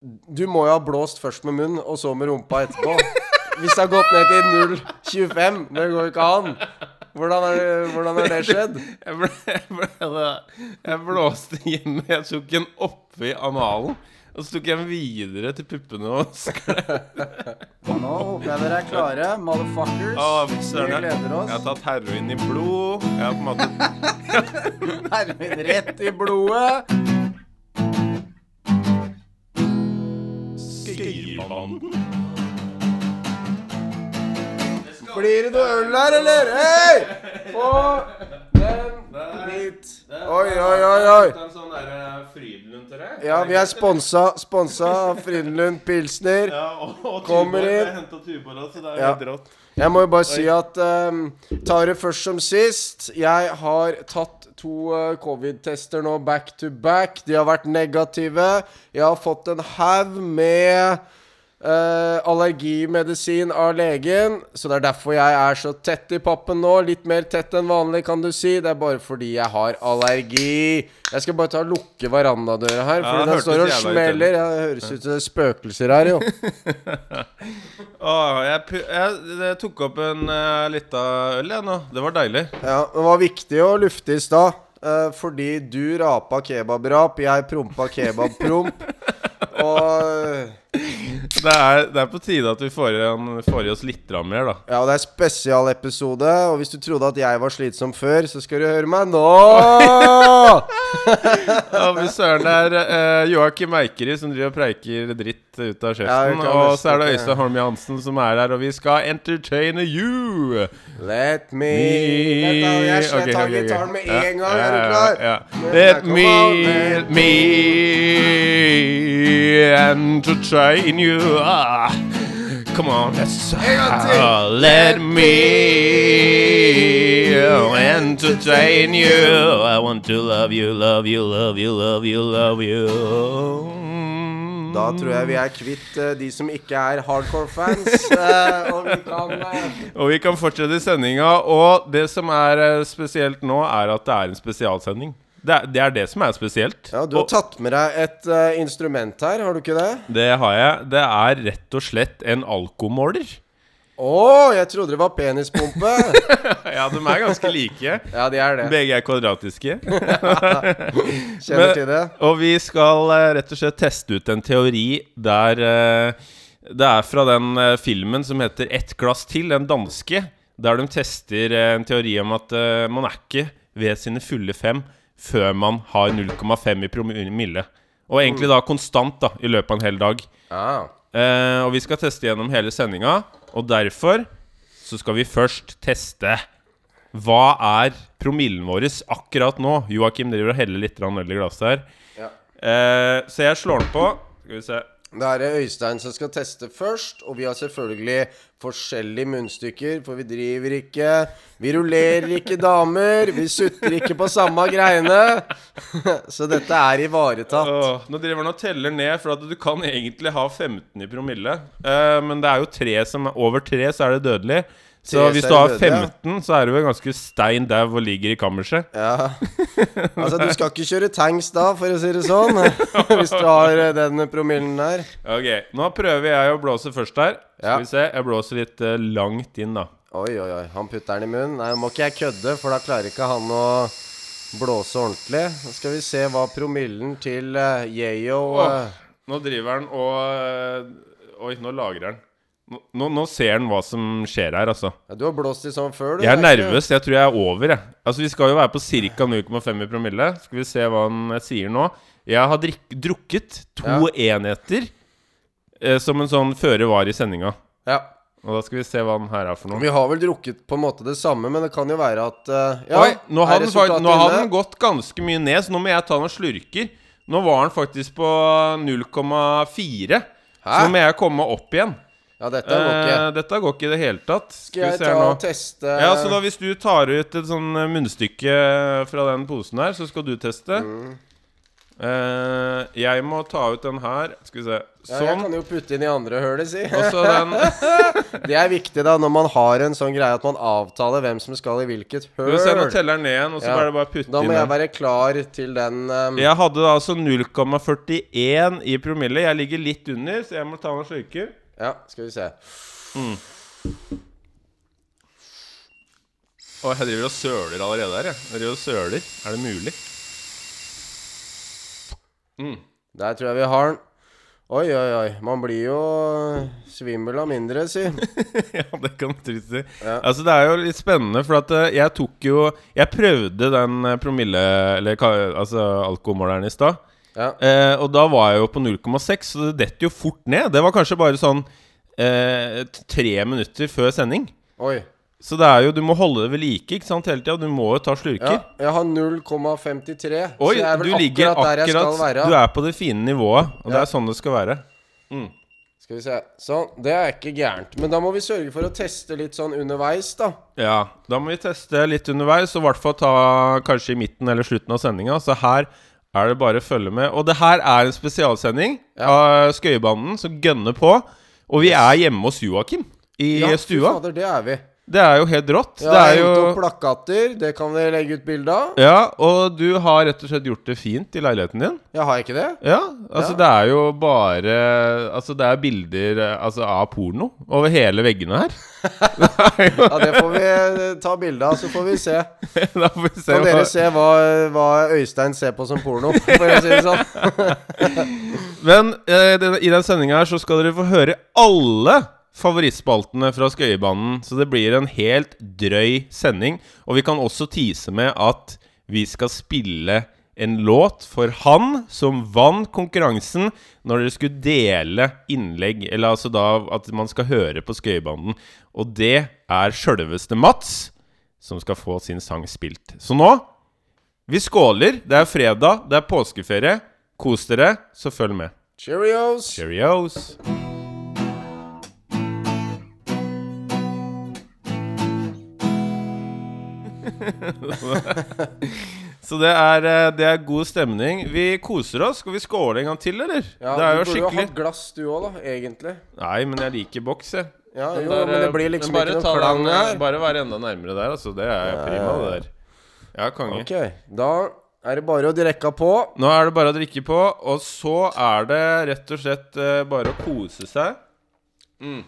Du må jo ha blåst først med munnen, og så med rumpa etterpå. Hvis det har gått ned til 0,25. Det går jo ikke an. Hvordan har det, hvordan har det skjedd? Jeg, ble, jeg, ble, jeg blåste hjemme. Jeg tok en oppi analen. Og så tok jeg den videre til puppene og. Nå håper jeg dere er klare, motherfuckers. Å, Vi gleder oss. jeg har tatt heroin i blod. Jeg har på en måte Heroin rett i blodet. Skøyerbanden. Blir det noe øl her, eller? Hei! Få den hit. Oi, oi, oi, oi. Sånn eh? Ja, vi er sponsa, sponsa av Frydenlund Pilsner. Kommer inn. Ja. Jeg må jo bare si at um, tar det først som sist. Jeg har tatt to eh, covid-tester nå back to back. De har vært negative. Jeg har fått en haug med eh, allergimedisin av legen. Så det er derfor jeg er så tett i pappen nå. Litt mer tett enn vanlig, kan du si. Det er bare fordi jeg har allergi. Jeg skal bare ta og lukke verandadøra her, Ja, den står og smeller. Ja, det høres ut som spøkelser her, jo. Åh, jeg, jeg, jeg tok opp en uh, lita øl, jeg nå. Det var deilig. Ja, Det var viktig å lufte i stad. Uh, fordi du rapa kebabrap, jeg prompa kebabpromp. og Det er, det er på tide at vi får, igjen- får i oss litt mer, da. Ja, det er spesialepisode. Og hvis du trodde at jeg var slitsom før, så skal du høre meg nå! Ja, fy søren, det er uh, Joakim Eikeri som driver og preiker dritt ut av kjeften. Ja, og så er det Øystein Holm Johansen som er her, og vi skal entertaine you. Let me Jeg tar ok. med en gang. Er du klar? Ja. me Let me, let to entertain you. Ah. Come on, let's. Ah, Let me entertain you. I want to love you, love you, love you, love you, love you. Da tror jeg vi er kvitt uh, de som ikke er hardcore-fans. Uh, og vi kan eh, Og vi kan fortsette sendinga. Og det som er eh, spesielt nå, er at det er en spesialsending. Det er det, er det som er spesielt. Ja, du har Og tatt med deg et uh, instrument her, har du ikke det? det har jeg. Det er rett og slett en alkomåler. Å, jeg trodde det var penispumpe. Ja, de er ganske like. ja, de er det. Begge er kvadratiske. Kjenner Men- til det. Og vi skal uh, rett og slett teste ut en teori der uh, Det er fra den filmen som heter 'Ett glass til', den danske. Der de tester en teori om at man er ikke ved sine fulle fem før man har 0,5 i promille. Og egentlig da konstant da i løpet av en hel dag. Ah. Eh, og vi skal teste gjennom hele sendinga, og derfor så skal vi først teste hva er promillen vår akkurat nå. Joakim driver og heller litt øl i glasset her. Ja. Eh, så jeg slår den på. Skal vi se. Det er Øystein som skal teste først, og vi har selvfølgelig forskjellige munnstykker, for vi driver ikke Vi rullerer ikke damer, vi sutter ikke på samme greiene. Så dette er ivaretatt. Åh, nå driver han og teller ned, for at du kan egentlig ha 15 i promille. Eh, men det er jo tre som Over tre så er det dødelig. Så hvis du har det dødelig, 15, så er du vel ganske stein dau og ligger i kammerset. Ja. Altså, du skal ikke kjøre tanks da, for å si det sånn. Hvis du har eh, den promillen der. Ok, nå prøver jeg å blåse først her. Skal vi se. Jeg blåser litt uh, langt inn, da. Oi, oi, oi. Han putter den i munnen. Nei, må ikke jeg kødde, for da klarer ikke han å blåse ordentlig. Nå skal vi se hva promillen til uh, Yayo uh... eh, nå driver han og uh, Oi, nå lagrer han. Nå, nå, ser han hva som skjer her, altså. ja, Du har blåst i sånn før, du. Jeg er nervøs. Jeg tror jeg er over, jeg. Altså, vi skal jo være på ca. 0,5 i promille. Skal vi se hva han eh, sier nå. Jeg har drukket to enheter eh, som en sånn føre var i sendinga. Ja. Og da skal vi se hva han her er for noe. Vi har vel drukket på en måte det samme, men det kan jo være at uh, Ja, Oi, nå har, den, nå har den gått ganske mye ned, så nå må jeg ta noen slurker. Nå var den faktisk på 0,4. Så nå må jeg komme opp igjen. Ja, dette går ikke. Eh, dette går ikke i det hele tatt. Skal jeg ta og teste Ja, så da Hvis du tar ut et sånn eh, munnstykke fra den posen her, så skal du teste. Mm. Eh, jeg må ta ut den her. Skal vi se. Ja, jeg Sånn. kan jo putte inn i andre hølet, si. Den Det er viktig da når man har en sånn greie at man avtaler hvem som skal i hvilket Skal Du se, Nå teller den ned igjen, og så Ja. bare, å putte Da inn må jeg den. være klar til den um, Jeg hadde da altså 0,41 i promille. Jeg ligger litt under, så jeg må ta noen slurker. Ja, skal vi se. Og jeg driver og søler allerede her. Jeg. jeg driver og søler. Er det mulig? Der tror jeg vi har den. Oi, oi, oi. Man blir jo svimmel av mindre, si. ja, det kan du trygt si. Ja. Altså, det er jo litt spennende, for at eh, jeg tok jo Jeg prøvde den eh, promille... Eller altså alkomåleren i stad. Ja. Eh, og da var jeg jo på 0,6, så det detter jo fort ned. Det var kanskje bare sånn eh, tre minutter før sending. Oi. Så det er jo, du må holde det ved like ikke sant, hele tida. Du må jo ta slurker. Ja, jeg har 0,53. Så jeg er vel akkurat, akkurat der jeg skal være. Du er på det fine nivået, og det er sånn det skal være. Skal vi se. Sånn. Det er ikke gærent. Men da må vi sørge for å teste litt sånn underveis, da. Ja, da må vi teste litt underveis, og i hvert fall ta kanskje i midten eller slutten av sendinga. Så her er det bare å følge med. Og det her er en spesialsending av Skøyebanden som gønner på. Og vi er hjemme hos Joakim i Ja, stua. fader, det er vi. Det er jo helt rått. Ja, det er jo opp plakater. Det kan vi legge ut bilde av. Ja, og du har rett og slett gjort det fint i leiligheten din. Ja, har jeg ikke det? Ja, altså Ja. det er jo bare Altså det er bilder altså, av porno over hele veggene her. Ja, det får vi eh, ta bilde av, så får vi se. da får vi se Kan hva- dere se hva, hva Øystein ser på som porno, for å si det sånn? Men eh, i den sendinga her så skal dere få høre alle favorittspaltene fra Skøyebanen. Så det blir en helt drøy sending. Og vi kan også tise med at vi skal spille en låt for han som vant konkurransen når dere skulle dele innlegg, eller altså da at man skal høre på Skøyebanen. Og det er sjølveste Mats som skal få sin sang spilt. Så nå Vi skåler. Det er fredag, det er påskeferie. Kos dere, så følg med. Cheerios. Cheerios. Så det er, eh, det er god stemning. Vi koser oss. Skal vi skåle en gang til, eller? Ja, det er jo du burde jo skikkelig hatt glass du òg, da, egentlig. Nei, men jeg liker boks, jeg. Ja, jo, der, men det eh, blir liksom ikke noe klang eh, her. Bare være enda nærmere der, altså. Det er Ja, prima, det der. Ja, konge. Ok, da er det bare å drikke på. Nå er det bare å drikke på, og så er det rett og slett uh, bare å kose seg. Mm.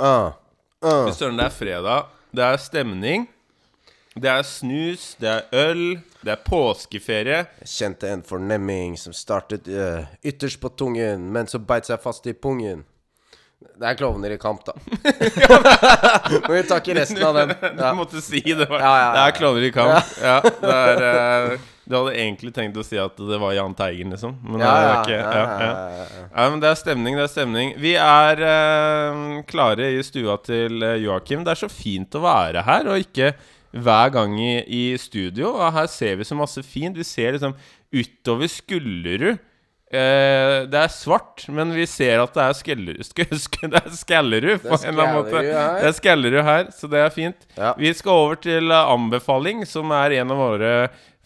Uh, uh. søren, det er fredag. Det er stemning. Det er snus, det er øl, det er påskeferie. Jeg kjente en fornemming som startet øh, ytterst på tungen, men så beit seg fast i pungen. Det er klovner i kamp, da. Må vi takke resten av den. Du måtte si det. Var. Ja, ja, ja. Det er klovner i kamp. Ja, det er Øh, Du hadde egentlig tenkt å si at det var Jahn Teigen, liksom. Men Ja, det er ja, ikke ja, ja, ja, ja. ja, ja. Ja, men det er stemning, det er stemning. Vi er eh, klare i stua til eh, Joakim. Det er så fint å være her, og ikke hver gang i, i studio. Og her ser vi så masse fint. Vi ser liksom utover Skullerud. Eh, det er svart, men vi ser at det er Skellerud sk sk Det er Skellerud på en eller annen måte. Her. Det er Skellerud her, så det er fint. Ja. Vi skal over til eh, anbefaling, som er en av våre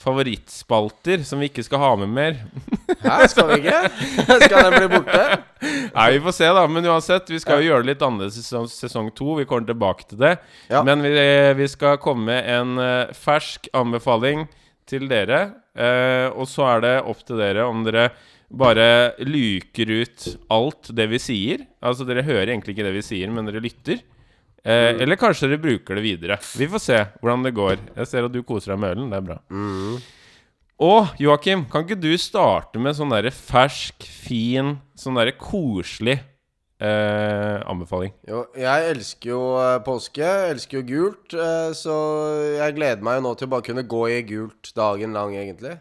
favorittspalter, som vi ikke skal ha med mer. Hæ, skal vi ikke? Skal den bli borte? Nei, vi får se, da. Men uansett, vi skal jo gjøre det litt annerledes i sesong, to. Vi kommer tilbake til det. Ja. Men vi, vi skal komme med en eh, fersk anbefaling til dere. Eh, og så er det opp til dere om dere bare luker ut alt det vi sier. Altså, dere hører egentlig ikke det vi sier, men dere lytter. Eh, Eller kanskje dere bruker det videre. Vi får se hvordan det går. Jeg ser at du koser deg med ølen. Det er bra. Og Joakim, kan ikke du starte med sånn derre fersk, fin, sånn derre koselig eh, anbefaling? Jo, jeg elsker jo eh, påske. Elsker jo gult. eh, så jeg gleder meg jo nå til å bare kunne gå i gult dagen lang, egentlig.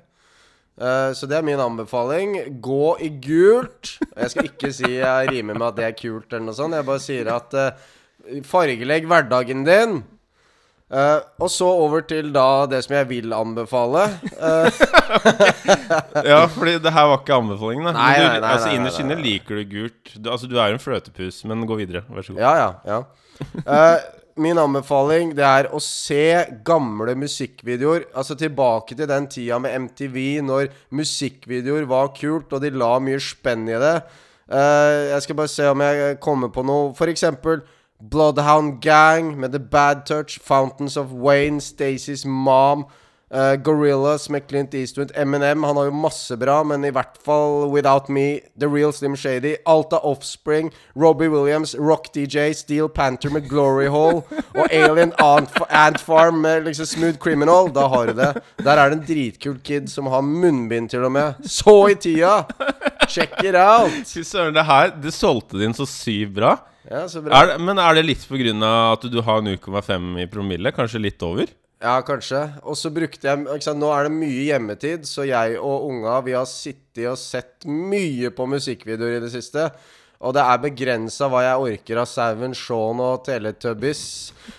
Eh, så det er min anbefaling. Gå i gult. Jeg skal ikke si jeg rimer med at det er kult, eller noe sånt. Jeg bare sier at eh, fargelegg hverdagen din. Uh, og så over til da det som jeg vil anbefale. Uh, Ja, fordi det her var ikke anbefalingen. Da. Nei, du, nei, nei, altså, Innerst inne liker du gult. Du, altså, du er jo en fløtepus, men gå videre. Vær så god. ja, ja, ja. Uh, min anbefaling det er å se gamle musikkvideoer. Altså tilbake til den tida med MTV, når musikkvideoer var kult, og de la mye spenn i det. Jeg skal bare se om jeg kommer på noe. For eksempel Bloodhound Gang med The Bad Touch, Fountains of Wayne, Stacey's Mom. Uh, Gorillas med Clint Eastwood. Eminem han har jo masse bra, men i hvert fall Without Me, The Real Slim Shady, Alta Offspring, Robbie Williams, Rock DJ, Steel Panther med Glory Hole og Alien Ant, Ant Farm med liksom Smooth Criminal. Da har du det. Der er det en dritkul kid som har munnbind, til og med. Så i tida! Check it out! Fy søren, det her Det solgte din så sykt bra. Ja, så bra. Er det, men er det litt på grunn av at du har 0,5 i promille? Kanskje litt over? Ja, kanskje. Og så brukte jeg ikke sant, Nå er det mye hjemmetid, så jeg og unga Vi har sittet og sett mye på musikkvideoer i det siste. Og det er begrensa hva jeg orker av Sauen Shaun og Teletubbies.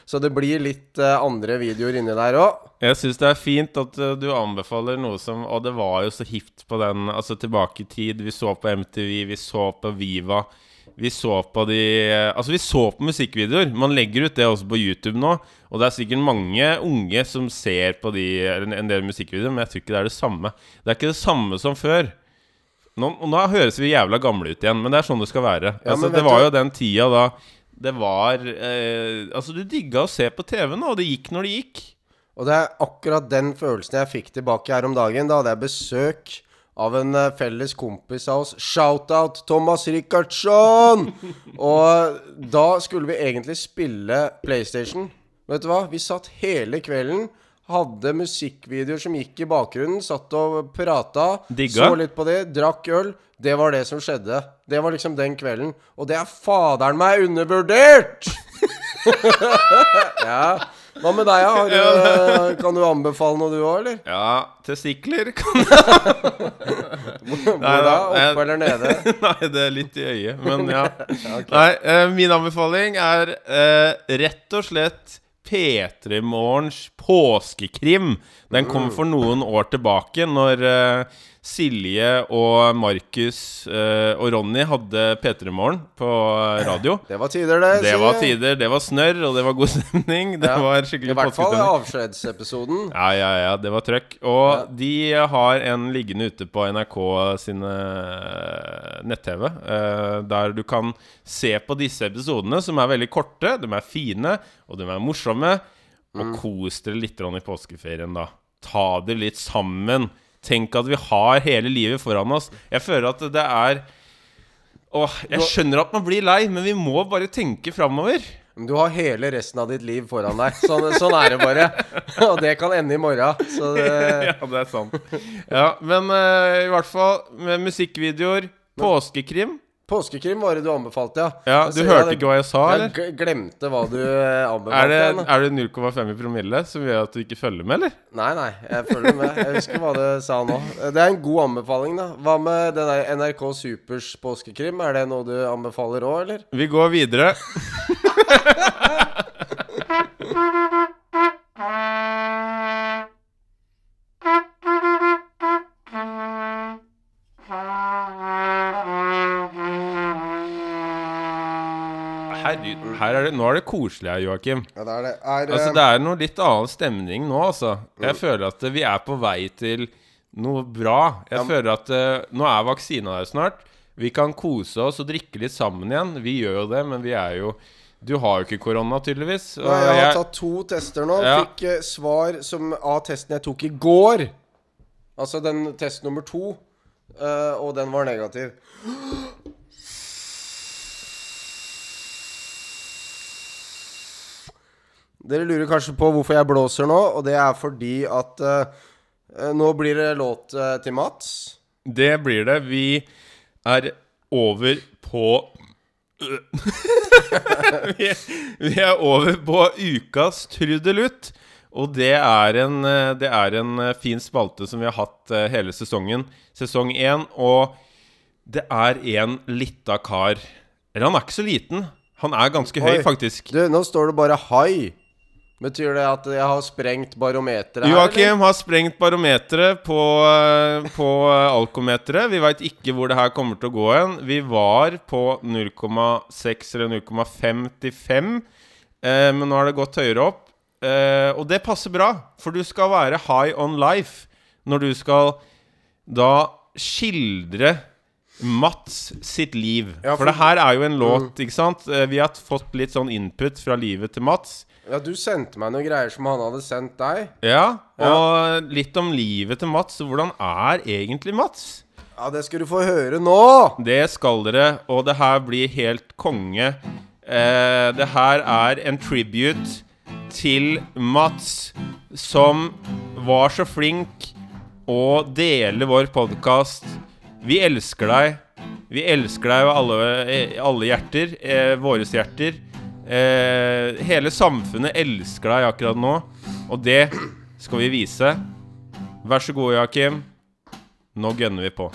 Så det blir litt uh, andre videoer inni der òg. Jeg syns det er fint at uh, du anbefaler noe som Og det var jo så hipt på den Altså tilbake i tid. Vi så på MTV, vi så på Viva. Vi så på de Altså, vi så på musikkvideoer. Man legger ut det også på YouTube nå. Og det er sikkert mange unge som ser på de, en, del musikkvideoer, men jeg tror ikke det er det samme. Det er ikke det samme som før. Nå, og nå høres vi jævla gamle ut igjen, men det er sånn det skal være. Ja, altså, det var jo den tida da det var eh, Altså, du digga å se på TV nå, og det gikk når det gikk. Og det er akkurat den følelsen jeg fikk tilbake her om dagen. Da hadde jeg besøk av en eh, felles kompis av oss. Shout-out Thomas Rikardsson! Og da skulle vi egentlig spille PlayStation. Vet du hva? Vi satt hele kvelden. Hadde musikkvideoer som gikk i bakgrunnen. Satt og prata. Digga. Så litt på det. Drakk øl. Det var det som skjedde. Det var liksom den kvelden. Og det er faderen meg undervurdert! ja. Hva med deg, da? Ja? eh, kan du anbefale noe, du òg, eller? Ja, testikler kan Hvor da? jeg- Oppe eller nede? Nei, det er litt i øyet, men ja. Nei, eh, min anbefaling er eh, rett og slett P3 Morgens påskekrim. Den kom for noen år tilbake, når uh, Silje og Markus uh, og Ronny hadde P3 Morgen på radio. Det var tider, det. Det var tider, det var snørr, og det var god stemning. Det Ja. var I hvert fall påskestemning. avskjedsepisoden. Ja, ja, ja, det var trøkk. Og Ja. de har en liggende ute på NRK sine eh, nett-TV, uh, der du kan se på disse episodene, som er veldig korte, de er fine, og de er morsomme. Og kos dere litt i påskeferien, da. Ta det litt sammen. Tenk at vi har hele livet foran oss. Jeg føler at det er Åh, jeg skjønner at man blir lei, men vi må bare tenke framover. Du har hele resten av ditt liv foran deg. Sånn, sånn er det bare. Og det kan ende i morgen. Så det, ja, det er sant. Ja, men uh, i hvert fall med musikkvideoer, påskekrim Påskekrim var det du anbefalte, ja. Ja, Du altså, hørte jeg- ikke hva jeg sa, eller? Jeg glemte hva du anbefalte. Er det, er det 0,5 i promille som gjør at du ikke følger med, eller? Nei, nei, jeg følger med. Jeg husker hva du sa nå. Det er en god anbefaling, da. Hva med den der NRK Supers påskekrim? Er det noe du anbefaler òg, eller? Vi går videre. Her er det, nå er det koselig her, Joakim. Ja, det er det. Er, Altså, eh, det er noe litt annen stemning nå, altså. Jeg føler at vi er på vei til noe bra. Jeg føler at uh, nå er vaksina her snart. Vi kan kose oss og drikke litt sammen igjen. Vi gjør jo det, men vi er jo Du har jo ikke korona, tydeligvis. Nei, jeg har tatt to tester nå. Ja. Fikk uh, svar som av testen jeg tok i går. Altså den test nummer to. Uh, og den var negativ. Dere lurer kanskje på hvorfor jeg blåser nå, og det er fordi at eh, nå blir det låt uh, til Mats. Det blir det. Vi er over på vi, er, vi er over på ukas trudelutt. Og det er, en, det er en fin spalte som vi har hatt eh, hele sesongen. Sesong én. Og det er en lita kar. Eller han er ikke så liten. Han er ganske høy, faktisk. Du, nå står det bare 'hai'. Betyr det at jeg har sprengt barometeret? Joakim har sprengt barometeret på, eh, på eh, alkometeret. Vi veit ikke hvor det her kommer til å gå hen. Vi var på 0,6 eller 0,55. eh, men nå har det gått høyere opp. Eh, og det passer bra, for du skal være high on life når du skal da skildre Mats sitt liv. Ja, for, for- det her er jo en låt, ikke sant? Vi har fått litt sånn input fra livet til Mats. Ja, du sendte meg noen greier som han hadde sendt deg. Ja, og litt om livet til Mats. Hvordan er egentlig Mats? Ja, det skal du få høre nå! Det skal dere, og det her blir helt konge. Eh, det her er en tribute til Mats, som var så flink å dele vår podkast. Vi elsker deg. Vi elsker deg av alle, eh, alle hjerter. Eh, våres hjerter. Eh, hele samfunnet elsker deg akkurat nå, og det skal vi vise. Vær så god, Joakim. Nå gønner vi på.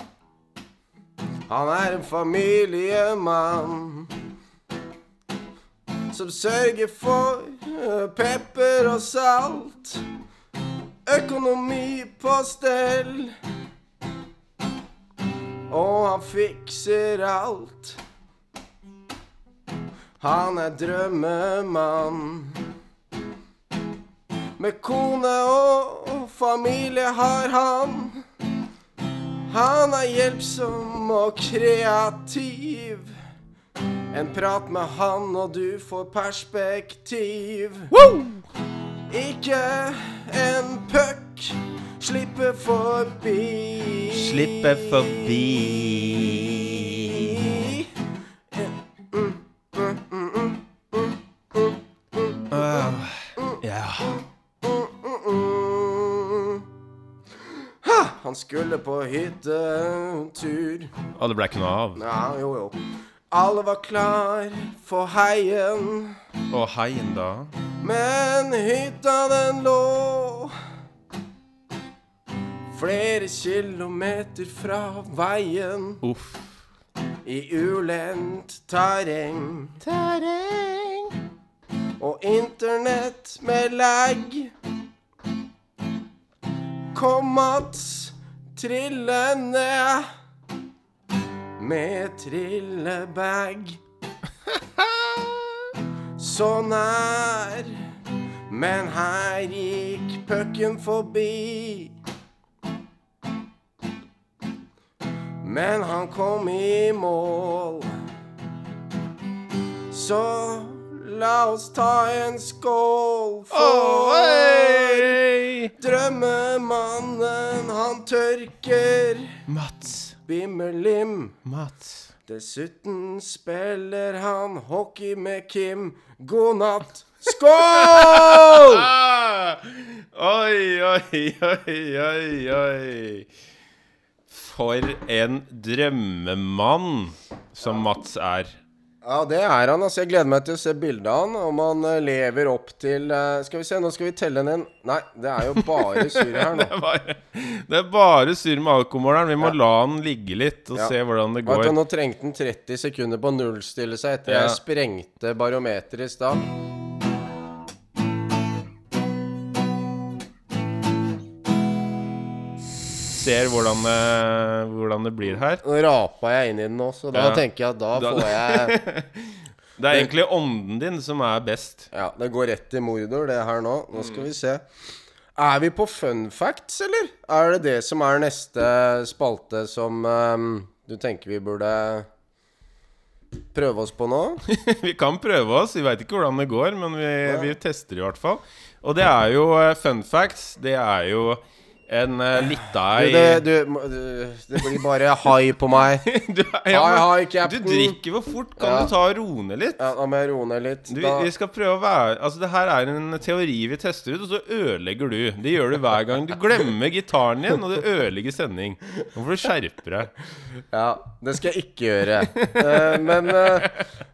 Han er en familiemann som sørger for eh, pepper og salt. Økonomi på stell. Og han fikser alt. Han er drømmemann. Med kone og familie har han. Han er hjelpsom og kreativ. En prat med han, og du får perspektiv. Ikke en puck slipper forbi. Slippe forbi. Han skulle på hyttetur. Og det ble ikke noe av. Ja, jo, jo. Alle var klar for heien. Å, heien, da. Men hytta den lå flere kilometer fra veien Uff. i ulendt terreng. Terreng. Og internett med lag. Kom Mats ned med trillebag. Så nær, men her gikk pucken forbi. Men han kom i mål. Så la oss ta en skål for drømmemannen. Han tørker Mats. bimmelim. Mats. Dessuten spiller han hockey med Kim. God natt. Skål! Ah! Oi, oi, oi, oi, oi. For en drømmemann som Mats er. Ja, det er han. altså Jeg gleder meg til å se bildet av han. Om han eh, lever opp til eh, Skal vi se, nå skal vi telle ned Nei, det er jo bare surr her nå. Det er bare, det er bare surr med alkomåleren. Vi må la han ligge litt og Ja. se hvordan det Vet du, nå trengte han 30 sekunder på å nullstille seg etter Ja. jeg sprengte barometeret i stad. Ser hvordan det, hvordan det blir her. Nå rapa jeg inn i den nå, så da Ja. tenker jeg at da Da- får jeg Det er egentlig ånden din som er best. Ja, det går rett i mordor, det her nå. Nå skal vi se. Er vi på fun facts, eller? Er det det som er neste spalte som um, du tenker vi burde prøve oss på nå? vi kan prøve oss. Vi veit ikke hvordan det går, men vi, vi tester i hvert fall. Og det er jo eh, fun facts. Det er jo en uh, lita ei du, må- du, det blir bare hai på meg. du, ja, Hai, hai, du drikker for fort. Kan Ja. du ta og roe ned litt? Ja, da må jeg roe ned litt. Du, vi skal prøve å være Altså, det her er en teori vi tester ut, og så ødelegger du. Det gjør du hver gang. Du glemmer gitaren din, og det ødelegger sending. Nå får du skjerpe deg. ja, det skal jeg ikke gjøre. Uh, men uh,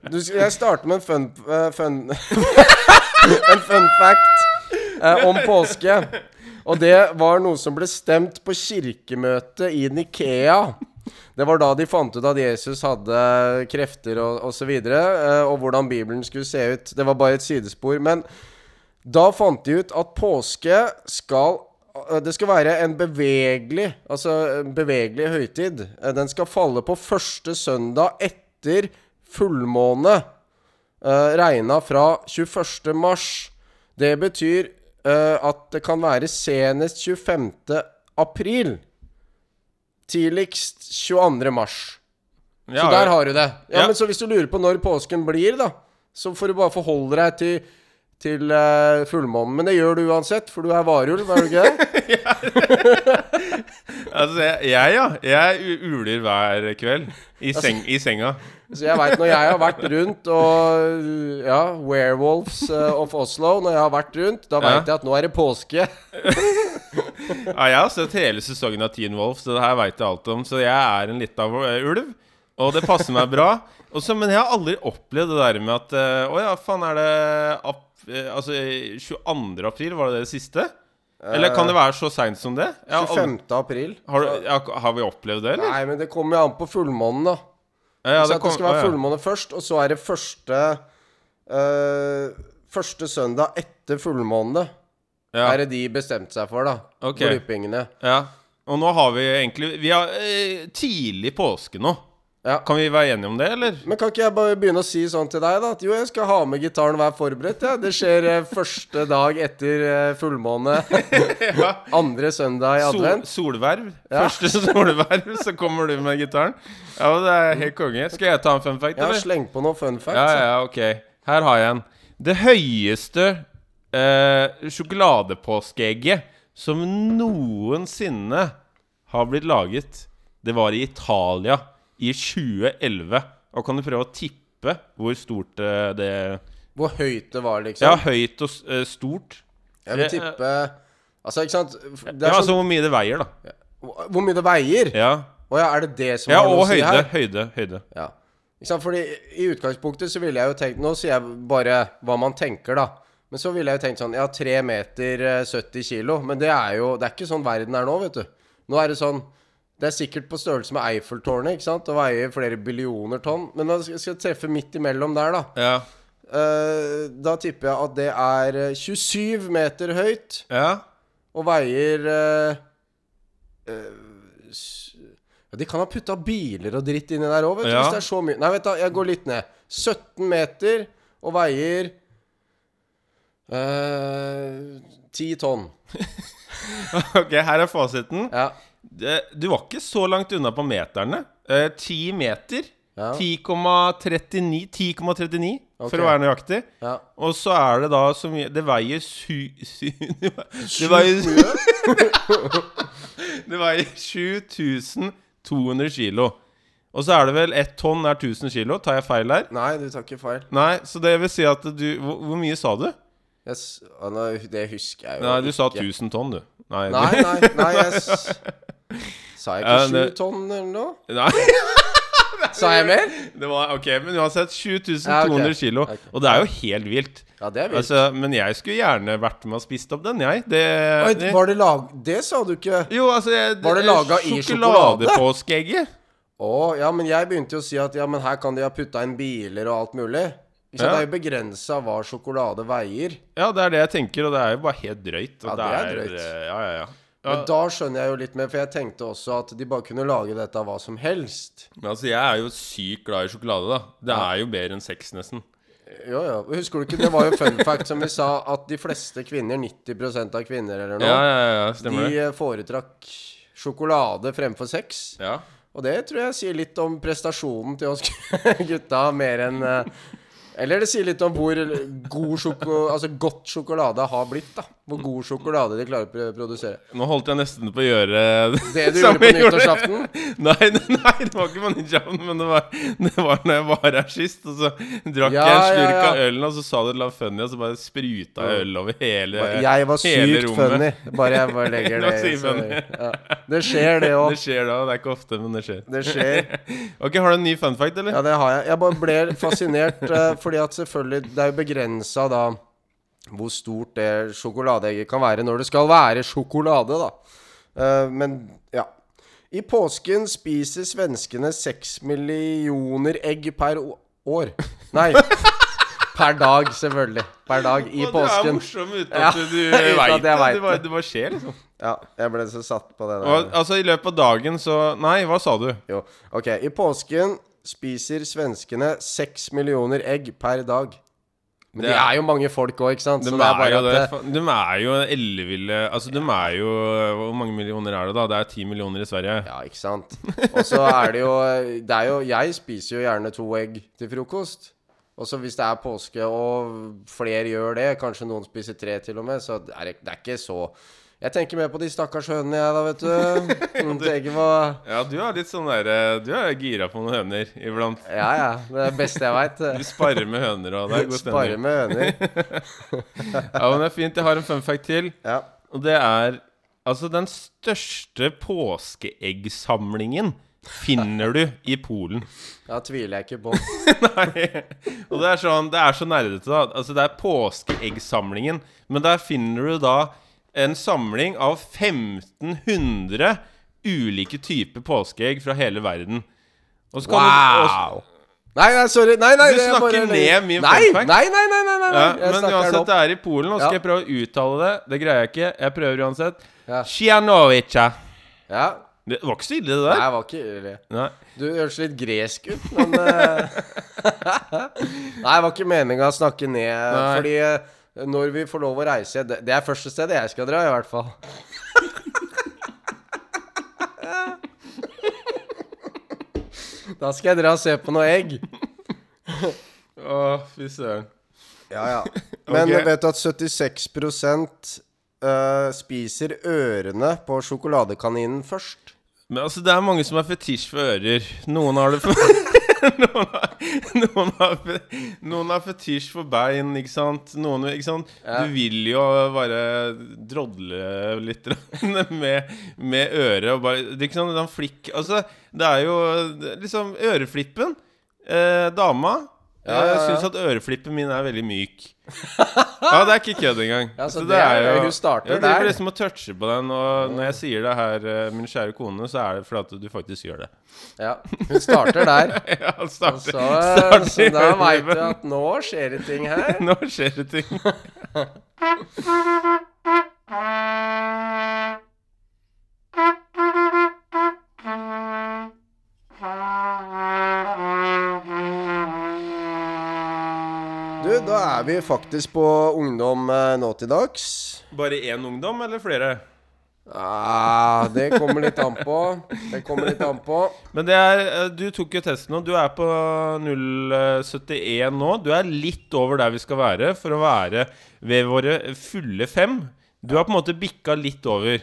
du, jeg starter med en fun, fun En fun fact om påske. Og det var noe som ble stemt på kirkemøtet i Nikea. Det var da de fant ut at Jesus hadde krefter og osv., videre, og hvordan Bibelen skulle se ut. Det var bare et sidespor. Men da fant de ut at påske skal eh, Det skal være en bevegelig Altså en bevegelig høytid. Eh, Den skal falle på første søndag etter fullmåne. regna fra 21. mars. Det betyr eh, at det kan være senest 25. april. Tidligst 22. mars. Ja, så der har du det. Ja, Ja. Men så hvis du lurer på når påsken blir, da, så får du bare forholde deg til, til uh, fullmånen. Men det gjør du uansett, for du er varulv, er du ikke det? Altså, jeg, jeg ja. Jeg uler hver kveld. I, Altså- seng, i senga. Så jeg veit når jeg har vært rundt og Ja, Werewolves eh, of Oslo. Når jeg har vært rundt, da veit Ja. jeg at nå er det påske. Ja, jeg har sett hele sesongen av Teen Wolf, så det her veit jeg alt om. Så jeg er en lita ulv, og det passer meg bra. Også, men jeg har aldri opplevd det der med at eh, Å ja, faen, er det ap eh, Altså 22. april, var det det siste? Eller kan det være så seint som det? Jeg 25. april. har, du- har vi opplevd det, eller? Nei, men det kommer jo an på fullmånen, da. Ja, ja, at kom- det skal være fullmåne først, og så er det første eh, Første søndag etter fullmåne. Ja. Er det de bestemte seg for, da. Okay. Ja. Og nå har vi egentlig Vi har eh, tidlig påske nå. Ja. Kan vi være enige om det, eller? Men kan ikke jeg bare begynne å si sånn til deg, da? At jo, jeg skal ha med gitaren, og være forberedt. Ja. Det skjer eh, første dag etter eh, fullmåne. Andre søndag i Sol, advent. solverv. Ja. Første solverv, så kommer du med gitaren. Ja, Det er helt konge. Skal jeg ta en fun fact, eller? Ja, sleng på noen fun facts. Ja, ja, ok. Her har jeg en. Det høyeste eh, sjokoladepåskeegget som noensinne har blitt laget, det var i Italia i 2011. Og kan du prøve å tippe hvor stort eh, det Hvor høyt det var, liksom. Ja, høyt og eh, stort. Jeg vil tippe Altså, ikke sant Det Ja, altså sånn hvor mye det veier, da. Hvor mye det veier? Ja, Å ja, er det det som ja er noe å si her? Høyde. høyde. Ja. Ikke sant? Fordi i utgangspunktet så ville jeg jo tenkt Nå sier jeg bare hva man tenker, da. Men så ville jeg jo tenkt sånn Ja, 3 meter eh, 70 kilo. Men det er jo Det er ikke sånn verden er nå, vet du. Nå er det sånn Det er sikkert på størrelse med Eiffeltårnet, ikke sant? Og veier flere billioner tonn. Men når jeg skal treffe midt imellom der, da Ja. Uh, Da tipper jeg at det er eh, 27 meter høyt ja. og veier uh, uh, ja, De kan ha putta biler og dritt inni der òg, vet du. Ja. Hvis det er så mye Nei, vet du, jeg går litt ned. 17 meter og veier eh, 10 tonn. Ok, her er fasiten. Ja. Det, du var ikke så langt unna på meterne. Ti 10 meter. Ja. 10,39 10,39 okay. for å være nøyaktig. ja. Og så er det da så mye Det veier sy... sy det veier Det veier 7200 kilo. Og så er det vel ett tonn er 1000 kilo. Tar jeg feil der? Nei, du tar ikke feil. Nei, så det vil si at du Hvor, hvor mye sa du? Jeg, s- nei, det husker jeg jo Nei, du sa 1000 tonn, du. Nei, Nei, nei, nei, jeg Sa jeg ikke sju tonn eller noe? Nei. Sa jeg mer? Det var, ok, men uansett 7200 Ja, okay. kilo. Og det er jo helt vilt. Ja, det er vilt. Altså, men jeg skulle gjerne vært med og spist opp den, jeg. Det, Oi, var det lag... Det sa du ikke. Jo, altså jeg, Var det laget i sjokolade? Sjokoladepåskeegget. Å, ja, men jeg begynte jo å si at ja, men her kan de ha putta inn biler og alt mulig. Ja. Det er jo begrensa hva sjokolade veier. Ja, det er det jeg tenker, og det er jo bare helt drøyt. Ja, det er drøyt. Ja, ja, ja. Men da skjønner jeg jo litt mer, for jeg tenkte også at de bare kunne lage dette av hva som helst. Men altså, jeg er jo sykt glad i sjokolade, da. Det er jo bedre enn sex, nesten. Jo, ja. Husker du ikke, det var jo fun fact som vi sa, at de fleste kvinner, 90% av kvinner eller noe, Ja, ja, ja, stemmer de det. eh, foretrakk sjokolade fremfor sex. Ja. Og det tror jeg sier litt om prestasjonen til oss gutta, mer enn eh, Eller det sier litt om hvor god sjoko, altså godt sjokolade har blitt, da. Hvor god sjokolade de klarer å produsere. Nå holdt jeg nesten på å gjøre Det du gjorde på nyttårsaften? Nei, nei, det var ikke på nyttårsaften, men det var, det var når jeg var her sist. Og så drakk Ja, jeg en ja, slurk ja. av ølen, og så sa du La Funny, og så bare spruta jeg øl over hele rommet. Jeg var sykt funny. Bare jeg bare legger Det så- ja. Det skjer, det Det skjer da. Det er ikke ofte, men det skjer. Det skjer. Ok, Har du en ny fun fact, eller? Ja, det har jeg. Jeg bare ble fascinert, eh, fordi at selvfølgelig Det er jo begrensa da hvor stort det sjokoladeegget kan være når det skal være sjokolade, da. Uh, men ja. I påsken spiser svenskene seks millioner egg per år. Nei. Per dag, selvfølgelig. Per dag i påsken. Du er morsom uten at du ja, veit det. det bare skjer, liksom. Ja, jeg ble så satt på det Og, altså, i løpet av dagen så Nei, hva sa du? Jo. Ok, i påsken spiser svenskene seks millioner egg per dag. Men Det de er- jo mange folk òg, ikke sant? De Så er er, jo det. at De er jo elleville Altså, de er jo Hvor mange millioner er det, da? Det er ti millioner i Sverige. Ja, ikke sant. Og så er det jo Det er jo Jeg spiser jo gjerne to egg til frokost. Og så hvis det er påske og flere gjør det, kanskje noen spiser tre til og med, så er det, det er ikke så Jeg tenker mer på de stakkars hønene, jeg, da, vet du. Mm, tenker på Ja, du er litt sånn derre Du er gira på noen høner iblant. Ja, ja. Det er det beste jeg veit. Du sparer med høner, og det er god stemning. Sparer med høner. Ja, men det er fint. Jeg har en fun fact til. Ja. Og det er Altså, den største påskeeggsamlingen finner du i Polen. ja, tviler jeg ikke på. Nei. Og det er sånn Det er så nerdete, da. Altså, det er påskeeggsamlingen. Men der finner du da en samling av 1500 ulike typer påskeegg fra hele verden. Kan du, Wow! Nei, nei, sorry. Nei, nei, Du er snakker ned min nei, fun. Nei, nei, nei, nei, nei, nei. Ja, men uansett, det er i Polen. Nå skal Ja. jeg prøve å uttale det. Det greier jeg ikke. Jeg prøver uansett. Ja. Cianovica. Ja. Det var ikke så ille, det Nei, der. jeg var ikke ille. Nei. Du høres litt gresk ut, men eh, Nei, det var ikke meninga å snakke ned. Nei. Fordi eh, når vi får lov å reise Det, det er første stedet jeg skal dra, i hvert fall. Da skal jeg dra og se på noe egg. Å, fy søren. Ja, ja. Men okay. vet du at 76 uh, spiser ørene på sjokoladekaninen først? Men altså, det er mange som har fetisj for ører. Noen har det for noen, har, noen, har, noen har fetisj for bein, ikke sant? Noen, ikke sant? Ja. Du vil jo bare drodle litt med, med øret og bare det er Ikke sant? Den flikk Altså, det er jo liksom Øreflippen. Eh, dama Ja, jeg syns at øreflippen min er veldig myk. Ja, det er ikke kødd engang. Ja, så det er- jo hun starter ja, Det der. blir liksom å touche på den, og når jeg sier det her, eh, min kjære kone, så er det fordi at du faktisk gjør det. Ja, hun starter der. Ja, starter, Så, starter så da veit du at nå skjer det ting her. Nå skjer det ting. er vi faktisk på ungdom eh, nå til dags. Bare én ungdom, eller flere? Ah, det kommer litt an på. Det kommer litt an på. Men det er eh, Du tok jo testen nå. Du er på 0,71 nå. Du er litt over der vi skal være for å være ved våre fulle fem. Du har på en måte bikka litt over.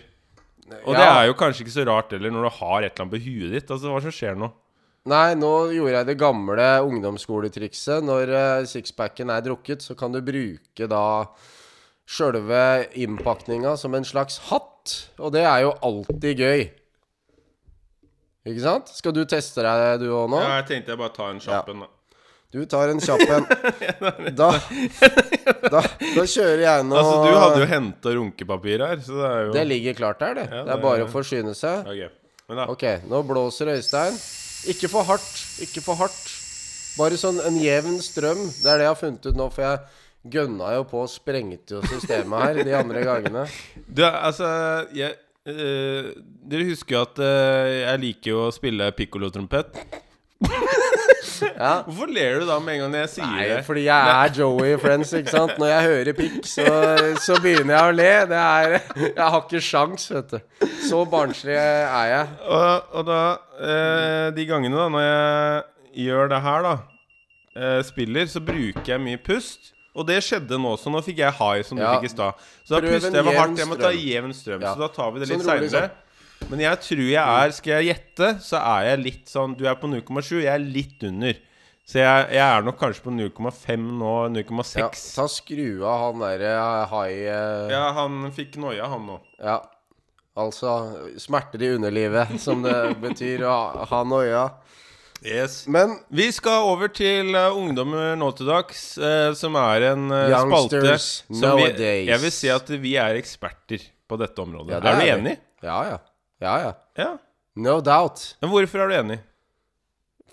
Og det er jo kanskje ikke så rart heller når du har et eller annet på huet ditt. Altså, hva som skjer nå? Nei, nå gjorde jeg det gamle ungdomsskoletrikset. Når uh, sixpacken er drukket, så kan du bruke da sjølve innpakninga som en slags hatt. Og det er jo alltid gøy. Ikke sant? Skal du teste deg, du òg nå? Ja, jeg tenkte jeg bare tar en kjapp en, da. Du tar en kjapp en. Da, da, da kjører jeg nå Altså, du hadde jo henta runkepapir her, så det er jo Det ligger klart der, det. Ja, det er bare å forsyne seg. Okay. Men da Ok, nå blåser Øystein. Ikke for hardt, ikke for hardt. Bare sånn en jevn strøm. Det er det jeg har funnet ut nå, for jeg gønna jo på og sprengte jo systemet her de andre gangene. Du, altså jeg, eh, Dere husker jo at eh, jeg liker jo å spille pikkolotrompet. Ja. Hvorfor ler du da med en gang jeg sier Nei, det? fordi jeg er Joey Friends, ikke sant. Når jeg hører pikk, så, så begynner jeg å le. Det er Jeg har ikke sjans, vet du. Så barnslig er jeg. Og, og da eh, De gangene da når jeg gjør det her, da, eh, spiller, så bruker jeg mye pust. Og det skjedde nå også. Nå fikk jeg high, som Ja. du fikk i stad. Så da puster jeg for hardt. Jeg må ta jevn strøm. Ja. Så da tar vi det litt Sånn seinere. Men jeg tror jeg er Skal jeg gjette, så er jeg litt sånn Du er på 0,7, jeg er litt under. Så jeg, jeg er nok kanskje på 0,5 nå. 0,6. Ja, ta skru av han derre hai... eh, Ja, han fikk noia, han nå. Ja. Altså smerter i underlivet, som det betyr å ha noia. Yes. Men Vi skal over til uh, Ungdommer nå til dags, uh, som er en uh, spalte Youngsters som vi, nowadays. Jeg vil si at vi er eksperter på dette området. Ja, det er du er du enig? Ja, ja. Ja, ja. Ja. No doubt. Men hvorfor er du enig?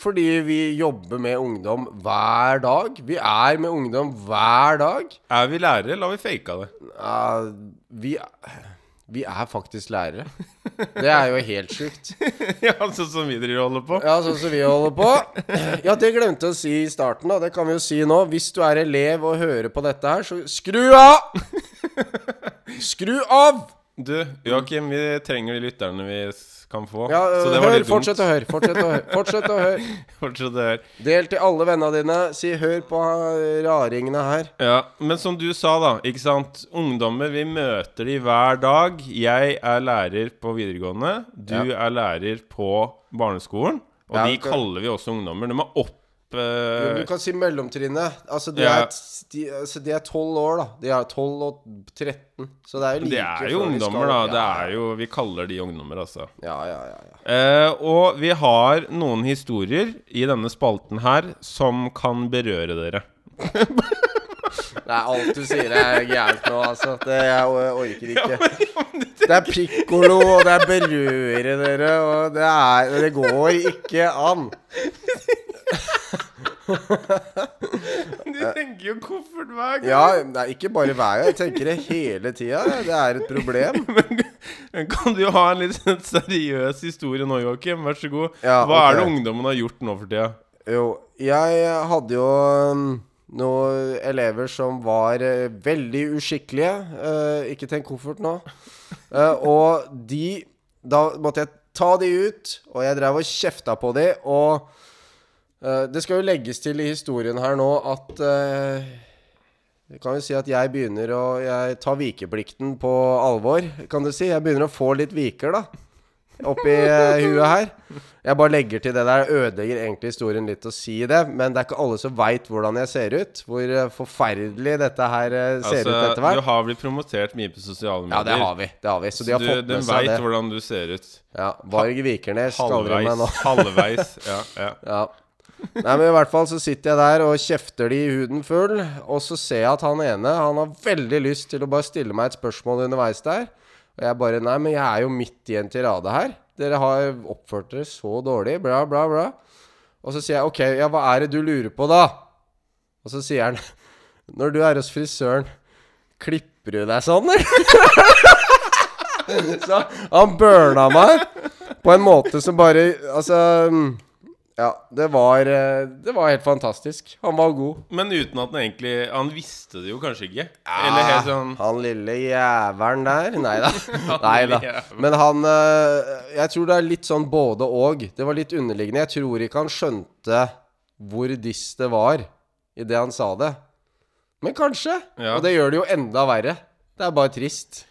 Fordi vi jobber med ungdom hver dag. Vi er med ungdom hver dag. Er vi lærere, eller har vi faka det? Uh, vi, Vi er faktisk lærere. Det er jo helt sjukt. ja, sånn som vi driver holder på. Ja, sånn som vi holder på. Ja, det glemte jeg å si i starten, da. Det kan vi jo si nå. Hvis du er elev og hører på dette her, så skru av! Skru av! Du, Joakim, vi trenger de lytterne vi kan få. Ja, så det var hør, litt dumt. fortsett å høre. Fortsett å høre. Fortsett å høre. Fortsett å høre. Del til alle vennene dine. Si 'hør på eh, raringene her'. Ja, men som du sa, da. Ikke sant? Ungdommer, vi møter de hver dag. Jeg er lærer på videregående. Du Ja. er lærer på barneskolen. Og Ja, de kaller vi også ungdommer. De er opp Jo, eh, Du kan si mellomtrinnet. Altså, de Ja. er de, altså, de er 12 år, da. De er 12 og 13. Så det er jo like Det er jo ungdommer, da. Det er jo Vi kaller de ungdommer, altså. Ja, ja, ja, ja. Eh, og vi har noen historier i denne spalten her som kan berøre dere. Det er alt du sier er gærent nå, altså. Det jeg orker ikke. Det er pikkolo, og det er berøre dere, og det er Det går ikke an. Du tenker jo koffert hver gang. Ja, det er ikke bare hver gang. Jeg tenker det hele tida. Det er et problem. Men Kan du ha en litt sånn seriøs historie nå, Joakim? Vær så god. Ja, Hva er det ungdommen har gjort nå for tida? Jo, jeg hadde jo um, noen elever som var eh, veldig uskikkelige. Eh, ikke tenk koffert nå. Eh, og de Da måtte jeg ta de ut, og jeg drev og kjefta på de, og det skal jo legges til i historien her nå at uh, kan jo si at jeg begynner å Jeg tar vikeplikten på alvor, kan du si. Jeg begynner å få litt viker, da. Oppi eh, huet her. Jeg bare legger til det der. Ødelegger egentlig historien litt å si det. Men det er ikke alle som veit hvordan jeg ser ut. Hvor eh, forferdelig dette her eh, ser ut etter hvert. du har blitt promotert mye på sosiale medier. Ja, det har vi. det har vi Så de har du, fått med seg veit det. hvordan du ser ut. Ja, Varg Vikernes kaller de meg nå. Halvveis. halvveis. Ja, ja. Ja. Nei, men i hvert fall så sitter jeg der og kjefter de i huden full, og så ser jeg at han ene Han har veldig lyst til å bare stille meg et spørsmål underveis der. Og jeg bare Nei, men jeg er jo midt i en tirade her. Dere har oppført dere så dårlig. Bla, bla, bla. Og så sier jeg OK, ja, hva er det du lurer på, da? Og så sier han Når du er hos frisøren, klipper du deg sånn, eller? så han burna meg på en måte som bare Altså ja, det var, eh, det var helt fantastisk. Han var god. Men uten at han egentlig Han visste det jo kanskje ikke. Eller helt sånn Han lille jævelen der. Nei da. Nei da. Men han eh, Jeg tror det er litt sånn både og. Det var litt underliggende. Jeg tror ikke han skjønte hvor diss det var idet han sa det. Men kanskje. Ja. Og det gjør det jo enda verre. Det er bare trist.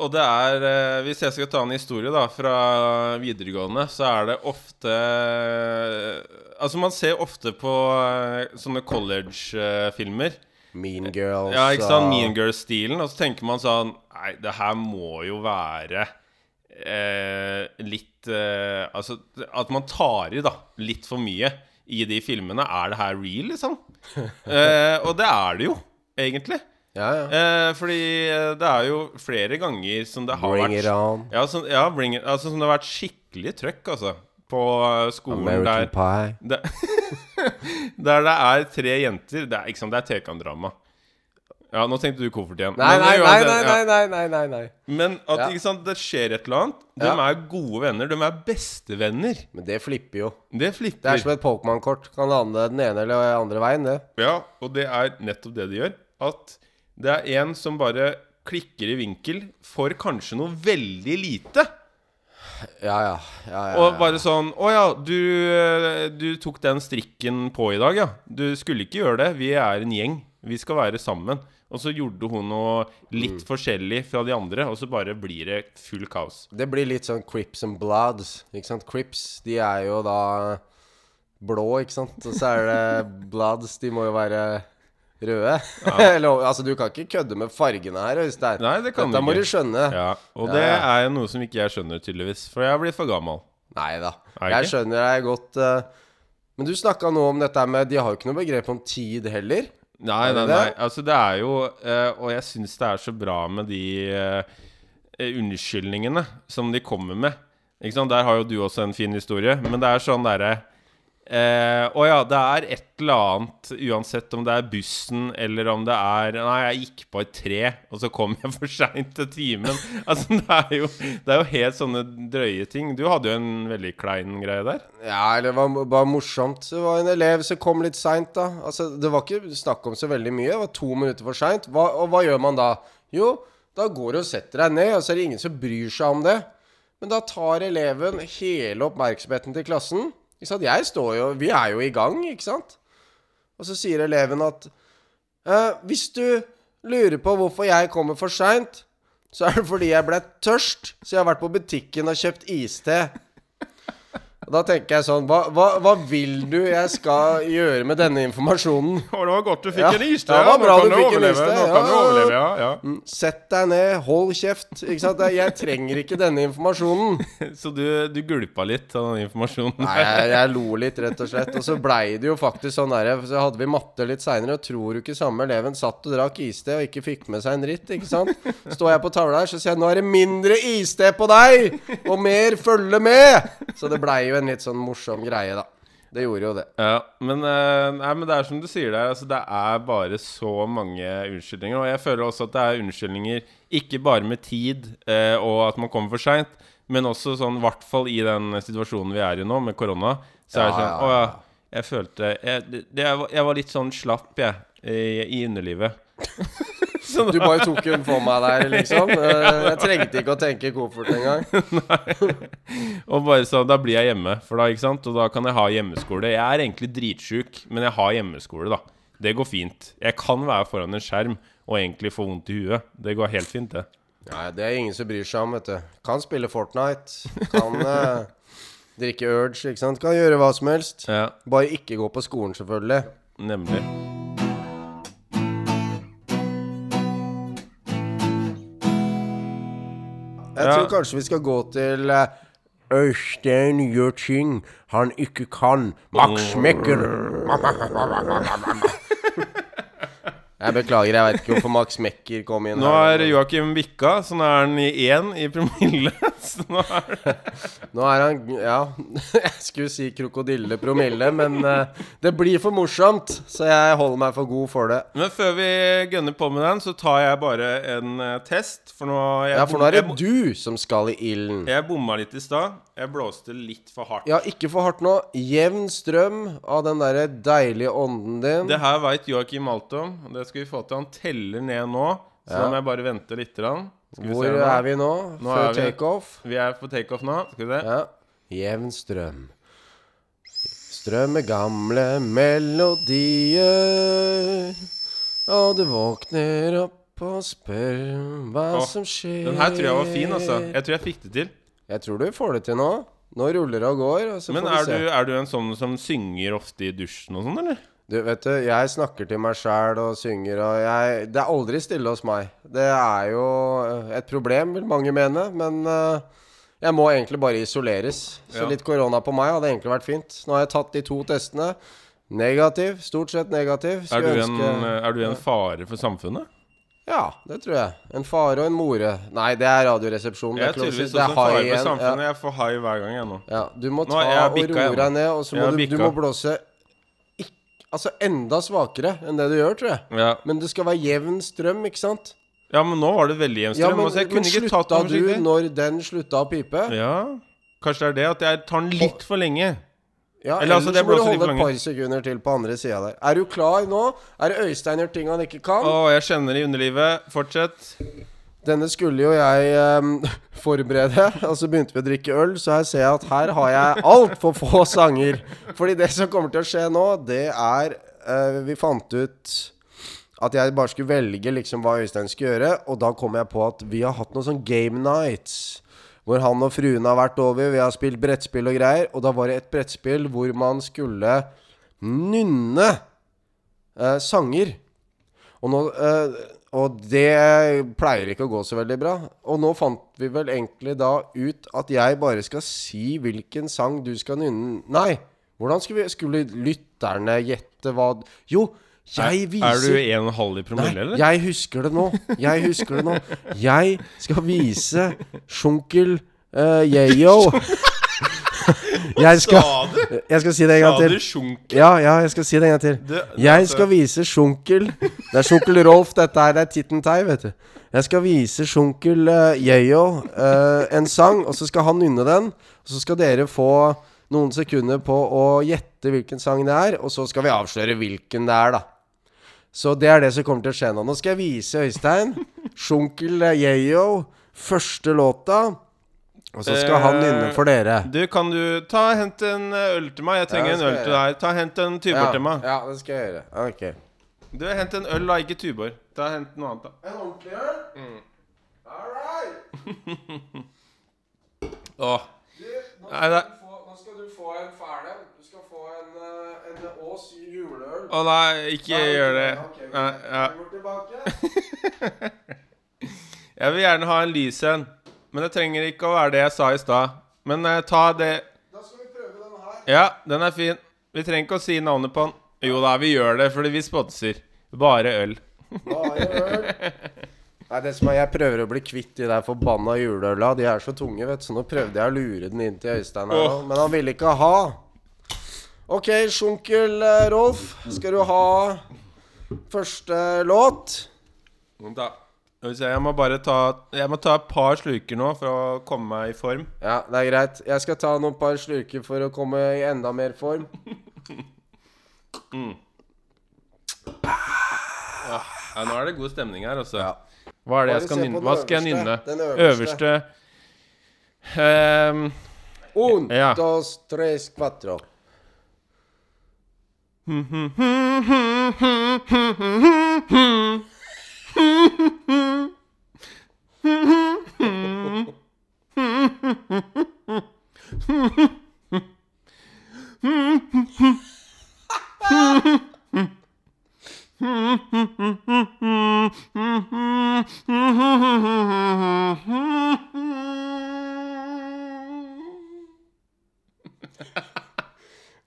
Og det er eh, Hvis jeg skal ta en historie da fra videregående, så er det ofte Altså, man ser ofte på eh, sånne college-filmer. Mean Girls Ja, ikke sant? Mean Girls-stilen. Og så tenker man sånn Nei, det her må jo være eh, litt eh, Altså at man tar i, da. Litt for mye i de filmene. Er det her real, liksom? eh, og det er det jo, egentlig. Ja, ja. Eh, fordi eh, det er jo flere ganger som det har Bring vært it. Ja, som, ja bring it, altså, som det har vært skikkelig trøkk, altså. På eh, skolen American der Pie. det, Der det er tre jenter Det er, ikke sant, det er tekandrama. Ja, nå tenkte du koffert igjen. Nei, nei, nei, nei, nei, nei, nei, nei, nei. Men at ikke sant, det skjer et eller annet. De er gode venner. De er bestevenner. Men det flipper jo. Det Det er som et Pokémon-kort. Kan lande den ene eller andre veien, det. Ja, og det er nettopp det de gjør. At det er en som bare klikker i vinkel for kanskje noe veldig lite. Ja, ja. ja, ja, Og bare sånn Å ja, du, eh, du tok den strikken på i dag, ja. Du skulle ikke gjøre det. Vi er en gjeng. Vi skal være sammen. Og så gjorde hun noe litt Mm. forskjellig fra de andre, og så bare blir det full kaos. Det blir litt sånn Crips and Bloods. Ikke sant? Crips, de er jo da blå, ikke sant? Og så er det Bloods, de må jo være røde. Eller, altså, du kan ikke kødde med fargene her, Øystein. Nei, det kan Dette du må ikke. du skjønne. Ja, og Ja, det ja. er noe som ikke jeg skjønner, tydeligvis. For jeg blir for gammel. Nei da. Jeg skjønner deg godt. Uh, men du snakka nå om dette med De har jo ikke noe begrep om tid heller. Nei, nei, nei. Altså, det er jo uh, Og jeg syns det er så bra med de uh, unnskyldningene som de kommer med. Ikke sant? Der har jo du også en fin historie. Men det er sånn derre Eh, og ja, det er et eller annet, uansett om det er bussen eller om det er Nei, jeg gikk på et tre, og så kom jeg for seint til timen. Altså, det er, jo, det er jo helt sånne drøye ting. Du hadde jo en veldig klein greie der. Ja, det var bare morsomt. Det var en elev som kom litt seint, da. Altså, det var ikke snakk om så veldig mye. Det var to minutter for seint. Og hva gjør man da? Jo, da går du og setter deg ned, og så er det ingen som bryr seg om det. Men da tar eleven hele oppmerksomheten til klassen. Jeg står jo Vi er jo i gang, ikke sant? Og så sier eleven at eh, Hvis du lurer på hvorfor jeg kommer for seint, så er det fordi jeg ble tørst, så jeg har vært på butikken og kjøpt iste. Da tenker jeg sånn hva, hva, hva vil du jeg skal gjøre med denne informasjonen? Og det var godt du fikk Ja, en iste. ja, var Nå bra kan du en overleve. Nå kan du overleve, ja, ja. Mm, Sett deg ned, hold kjeft. Ikke sant? Jeg trenger ikke denne informasjonen. Så du, du gulpa litt av den informasjonen? Nei, jeg, jeg lo litt, rett og slett. Og så blei det jo faktisk sånn derre Så hadde vi matte litt seinere, og tror du ikke samme eleven satt og drakk iste og ikke fikk med seg en dritt, ikke sant? Står jeg på tavla her, så sier jeg 'nå er det mindre iste på deg', og mer følge med'. Så det blei jo en litt sånn morsom greie, da. Det gjorde jo det. Ja, men, eh, nei, men det er som du sier der. Altså, det er bare så mange unnskyldninger. Og jeg føler også at det er unnskyldninger ikke bare med tid eh, og at man kommer for seint, men også sånn, i hvert fall i den situasjonen vi er i nå, med korona, så er det sånn ja, Å ja, ja. jeg følte jeg, det, det, jeg, var, jeg var litt sånn slapp, jeg, i, i underlivet. Du bare tok den for meg der, liksom. Eh, Jeg trengte ikke å tenke koffert engang. Og bare sånn, da blir jeg hjemme, for da, ikke sant? Og da kan jeg ha hjemmeskole. Jeg er egentlig dritsjuk, men jeg har hjemmeskole, da. Det går fint. Jeg kan være foran en skjerm og egentlig få vondt i huet. Det går helt fint, det. Nei, det er ingen som bryr seg om, vet du. Kan spille Fortnite. Kan eh, drikke Urge, ikke sant. Kan gjøre hva som helst. Ja, Bare ikke gå på skolen, selvfølgelig. nemlig. Jeg tror kanskje vi skal gå til eh, Øystein gjør ting han ikke kan. Max Mekker. Jeg beklager, jeg veit ikke hvorfor Max Mekker kom inn Nå er Joakim bikka, så nå er han i én i promille. Så nå er Nå er han Ja, jeg skulle si krokodille promille, men eh, det blir for morsomt, så jeg holder meg for god for det. Men før vi gønner på med den, så tar jeg bare en eh, test. For nå Ja, for nå er det du som skal i ilden. jeg bomma litt i stad. Jeg blåste litt for hardt. Ja, ikke for hardt nå. Jevn strøm av den derre deilige ånden din. Det her veit Joakim alt om. Det skal vi få til. Han teller ned nå. Så da må jeg bare vente litt. Skal vi Hvor se er vi nå? Nå Før vi- takeoff? Vi er på takeoff nå. Skal vi se. Ja. Jevn strøm. Strøm med gamle melodier. Og du våkner opp og spør hva Åh, som skjer. Den her tror jeg var fin, altså. Jeg tror jeg fikk det til. Jeg tror du får det til nå. Nå ruller det og går. Og så Men får er vi se. du, er du en sånn som synger ofte i dusjen og sånn, eller? Du, vet du, jeg snakker til meg sjæl og synger, og jeg Det er aldri stille hos meg. Det er jo eh, et problem, vil mange mene, men uh, jeg må egentlig bare isoleres. Så Ja. litt korona på meg hadde egentlig vært fint. Nå har jeg tatt de to testene. Negativ. Stort sett negativ. Er du, du, en, er du en fare for samfunnet? Ja, det tror jeg. En fare og en more. Nei, det er Radioresepsjonen. Jeg er tydeligvis også en fare for samfunnet. Ja. Jeg får high hver gang, jeg nå. Ja, du må ta og roe deg ned, og så må du, du må blåse Altså enda svakere enn det du gjør, tror jeg. Ja. Men det skal være jevn strøm, ikke sant? ja, men nå var det veldig jevn Ja, strøm. men, altså, jeg men kunne ikke tatt slutta den du forsiktig. når den slutta å pipe? Ja, kanskje det er det at jeg tar den litt for lenge. Ja, Eller, altså, ellers så må du holde et par sekunder til på andre sida der. Er du klar nå? Er det Øystein gjør ting han ikke kan? Å, jeg kjenner i underlivet. Fortsett. Denne skulle jo jeg ehm, forberede, og så begynte vi å drikke øl, så her ser jeg at her har jeg altfor få sanger. Fordi det som kommer til å skje nå, det er eh, Vi fant ut at jeg bare skulle velge liksom hva Øystein skulle gjøre, og da kom jeg på at vi har hatt noen sånn game nights. Hvor han og fruen har vært over. Vi har spilt brettspill og greier. Og da var det et brettspill hvor man skulle nynne eh, sanger. Og, nå, eh, og det pleier ikke å gå så veldig bra. Og nå fant vi vel egentlig da ut at jeg bare skal si hvilken sang du skal nynne Nei! Hvordan skulle, vi, skulle lytterne gjette hva Jo, jeg viser Er du 1,5 i promille, Nei, eller? jeg husker det nå. Jeg husker det nå. Jeg skal vise sjunkel uh, Yeyo. Jeg skal Sa du? Jeg skal si det en gang til. Ja, ja, jeg skal si det en gang til. Jeg altså- skal vise sjunkel Det er sjunkel Rolf, dette her. Det er Titten Tei, vet du. Jeg skal vise sjunkel uh, Yeyo uh, en sang, og så skal han nynne den. Og så skal dere få noen sekunder på å gjette hvilken sang det er, og så skal vi avsløre hvilken det er, da. Så det er det som kommer til å skje nå. Nå skal jeg vise Øystein sjunkel eh, Yeyo, første låta. Og så skal han inne for dere. Du, kan du ta Hent en eh, øl til meg? Jeg trenger Ja, en øl til deg. Ta Hent en Tuborg Ja, til meg. ja, det skal jeg gjøre. Ok. Du, Hent en øl, da, ikke Tuborg. Ta Hent noe annet, da. En ordentlig øl? All right. Åh. Du, nå skal, du få, nå skal du få en fæl en. Du skal få en, eh, en Ås juleøl. Å nei, ikke Nei, gjør det. ok, ok. Nei, ja. Vi går tilbake. Jeg vil gjerne ha en lys en. Men det trenger ikke å være det jeg sa i stad. Men eh, ta det Da skal vi prøve den her. Ja, den er fin. Vi trenger ikke å si navnet på den. Jo da, vi gjør det fordi vi sponser. Bare øl. Bare øl. Nei, det som er, Jeg prøver å bli kvitt de der forbanna juleøla. De er så tunge, vet du. Så nå prøvde jeg å lure den inn til Øystein her, Åh. men han ville ikke ha. Ok, sjunkel eh, Rolf. Skal du ha første låt? Da. Jeg må bare ta Jeg må ta et par slurker nå for å komme meg i form. Ja, det er greit. Jeg skal ta noen par slurker for å komme i enda mer form. mm. Ja, nå er det god stemning her, altså. Ja. Hva er det jeg skal nynne? Hva skal jeg nynne? Den øverste. Øverste Ehm, Un, Ja. dos, tres, cuatro.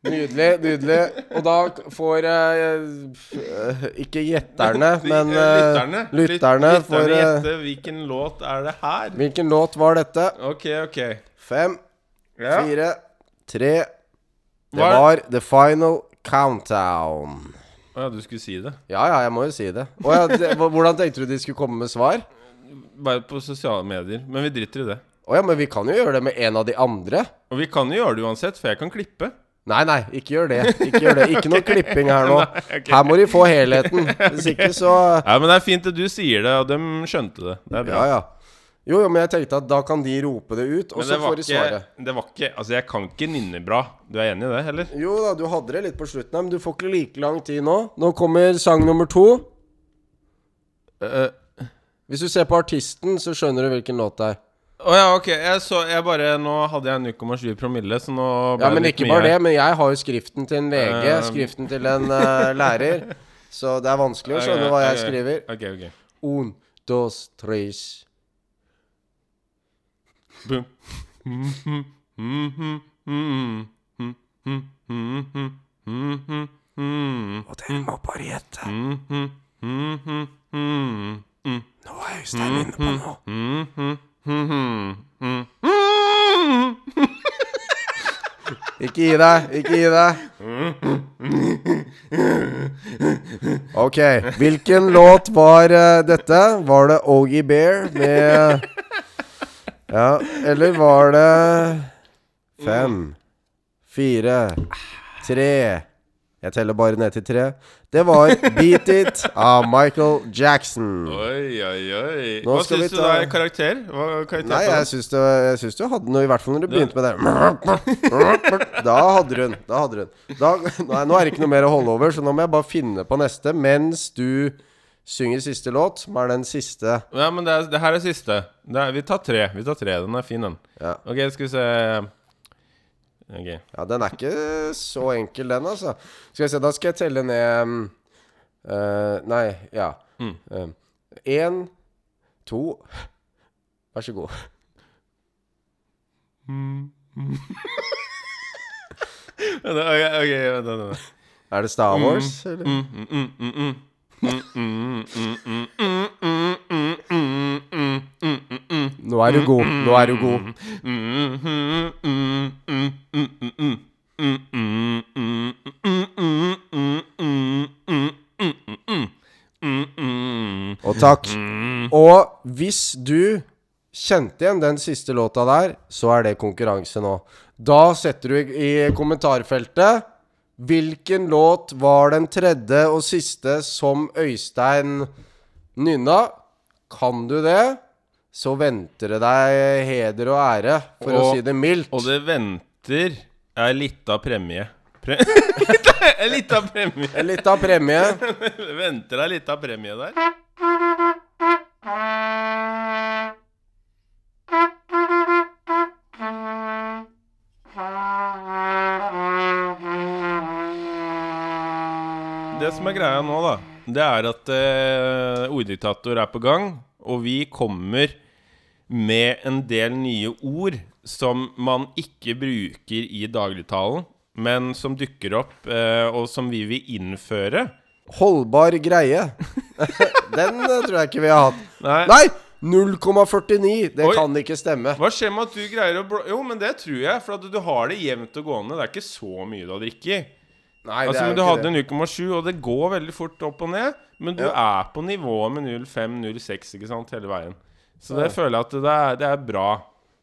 Nydelig, nydelig. Og da får eh, ikke gjetterne, men eh, Lytterne. lytterne for eh, gjette hvilken låt er det her. Hvilken låt var dette? Ok, ok. Fem, Ja. fire, tre Det Hva er- var The Final Countdown. Å ja, du skulle si det. Ja, ja, jeg må jo si det. Å ja, det hvordan tenkte du de skulle komme med svar? Bare på sosiale medier. Men vi driter i det. Å ja, men vi kan jo gjøre det med en av de andre. Og vi kan jo gjøre det uansett, for jeg kan klippe. Nei, nei, ikke gjør det. Ikke gjør det. Ikke noe klipping her nå. Nei, okay. Her må de få helheten. Hvis ikke, så Ja, men det er fint at du sier det, og de skjønte det. Det er bra. Ja, ja. Jo, jo, men jeg tenkte at da kan de rope det ut, og det så får de ikke, svaret. det var ikke Altså, jeg kan ikke nynne bra. Du er enig i det, eller? Jo da, du hadde det litt på slutten, her, men du får ikke like lang tid nå. Nå kommer sang nummer to. Uh, Hvis du ser på artisten, så skjønner du hvilken låt det er. Ja, ok. Jeg så Jeg bare Nå hadde jeg 0,7 promille, så nå ble Ja, men det litt ikke mye bare det, men jeg har jo skriften til en VG, uh, skriften til en uh, lærer. Så det er vanskelig å skjønne hva jeg skriver. Ok, ok. Un, dos, tres. Boom. Og dere må bare gjette. Nå er Øystein inne på noe. Ikke gi deg, ikke gi deg. Ok, hvilken låt var eh, dette? Var det Ogie Bear med Ja, eller var det Fem, fire, tre Jeg teller bare ned til tre. Det var Beat It av Michael Jackson. Oi, oi, oi. Nå Hva syns du ta- det er karakter? Hva er karakter Nei, jeg syns, du, jeg syns du hadde noe, i hvert fall når du begynte med det. Da hadde hun. Da hadde hun. Da, nei, nå er det ikke noe mer å holde over, så nå må jeg bare finne på neste mens du synger siste låt, som er den siste. Ja, men det, er, det her er siste. Det er, vi tar tre. Vi tar tre. Den er fin, den. Ja. Ok, skal vi se Ok. Ja, den er ikke så enkel, den, altså. Skal vi se, da skal jeg telle ned um, uh, Nei, ja. Én, to Vær så god. Mm. okay, okay, vent, vent, vent. Er det Star Wars, eller? Nå er du god. Nå er du god. Og takk. Og hvis du kjente igjen den siste låta der, så er det konkurranse nå. Da setter du i kommentarfeltet Hvilken låt var den tredje og siste som Øystein nynna? Kan du det? Så venter det deg heder og ære, for å si det mildt. Og det venter ei lita premie. Pre en lita premie. En lita premie. Venter ei lita premie der. Det som er greia nå, da, det er at eh, Orddiktator er på gang, og vi kommer med en del nye ord som man ikke bruker i dagligtalen, men som dukker opp, eh, og som vi vil innføre. Holdbar greie. Den eh, tror jeg ikke vi har hatt. Nei. Nei! 0,49. Det Oi. kan ikke stemme. Hva skjer med at du greier å blå... Jo, men det tror jeg, for at du har det jevnt og gående. Det er ikke så mye du har drikket. Nei, det Altså, men du hadde 0,7, og det går veldig fort opp og ned. Men du Ja. er på nivået med 0,5-0,6 ikke sant, hele veien. Så det føler jeg at det er, det er bra.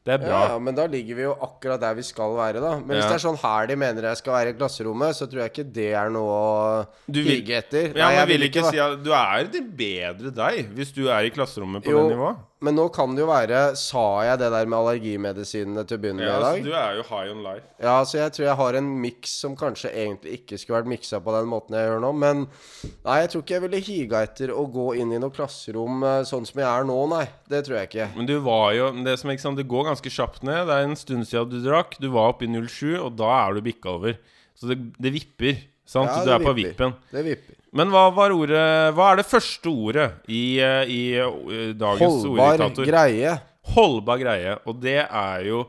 Det er bra. Ja, ja, men da ligger vi jo akkurat der vi skal være, da. Men hvis Ja. det er sånn her de mener jeg skal være i klasserommet, så tror jeg ikke det er noe å hige etter. Ja, Nei, jeg vil ikke ikke si at Du er det bedre deg hvis du er i klasserommet på Jo, det nivået. Men nå kan det jo være Sa jeg det der med allergimedisinene til å begynne Ja, med i dag? altså, du er jo high on life. Ja, så jeg tror jeg har en miks som kanskje egentlig ikke skulle vært miksa på den måten jeg gjør nå. Men nei, jeg tror ikke jeg ville higa etter å gå inn i noe klasserom eh, sånn som jeg er nå, nei. Det tror jeg ikke. Men du var jo Det som er ikke sant, det går ganske kjapt ned. Det er en stund siden du drakk. Du var oppe i 07, og da er du bikka over. Så det, det vipper. Sant? Ja, du det vipper. på vippen. Det vipper. Men hva var ordet Hva er det første ordet i, eh, i eh, dagens Holdbar orddiktator? greie. Holdbar greie. Og det er jo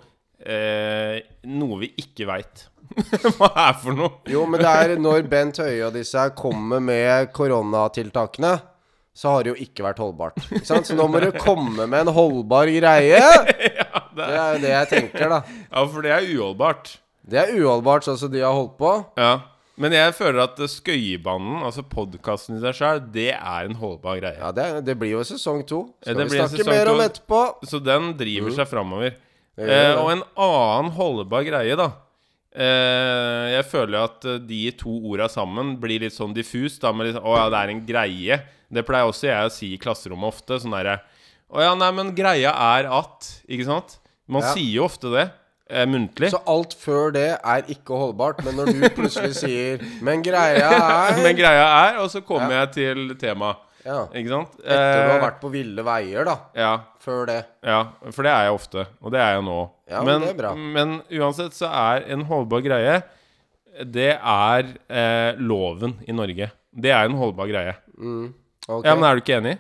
eh, noe vi ikke veit. Hva er for noe? Jo, men det er når Bent Høie og disse her kommer med koronatiltakene, så har det jo ikke vært holdbart. Ikke sant? Så nå må du komme med en holdbar greie. Det er jo det jeg tenker, da. Ja, for det er uholdbart. Det er uholdbart sånn som de har holdt på. Ja. Men jeg føler at Skøyebanen, altså podkasten i seg sjøl, det er en holdbar greie. Ja, det, det blir jo sesong to. Skal ja, vi snakke mer om etterpå. Så den driver seg framover. Eh, og en annen holdbar greie, da. Eh, jeg føler at eh, de to orda sammen blir litt sånn diffust. Da, med litt, å ja, det er en greie. Det pleier også jeg å si i klasserommet ofte. Sånn derre Å ja, nei, men greia er at Ikke sant? Man Ja. sier jo ofte det. Eh, muntlig. Så alt før det er ikke holdbart. Men når du plutselig sier Men greia er men greia er Og så kommer jeg til temaet. ja. Ikke sant? Etter du har Eh, vært på ville veier, da. ja. Før det. Ja, for det er jeg ofte. Og det er jeg nå. Ja, men det er bra. men uansett så er en holdbar greie Det er eh, loven i Norge. Det er en holdbar greie. Mm. Okay. Ja, Men er du ikke enig?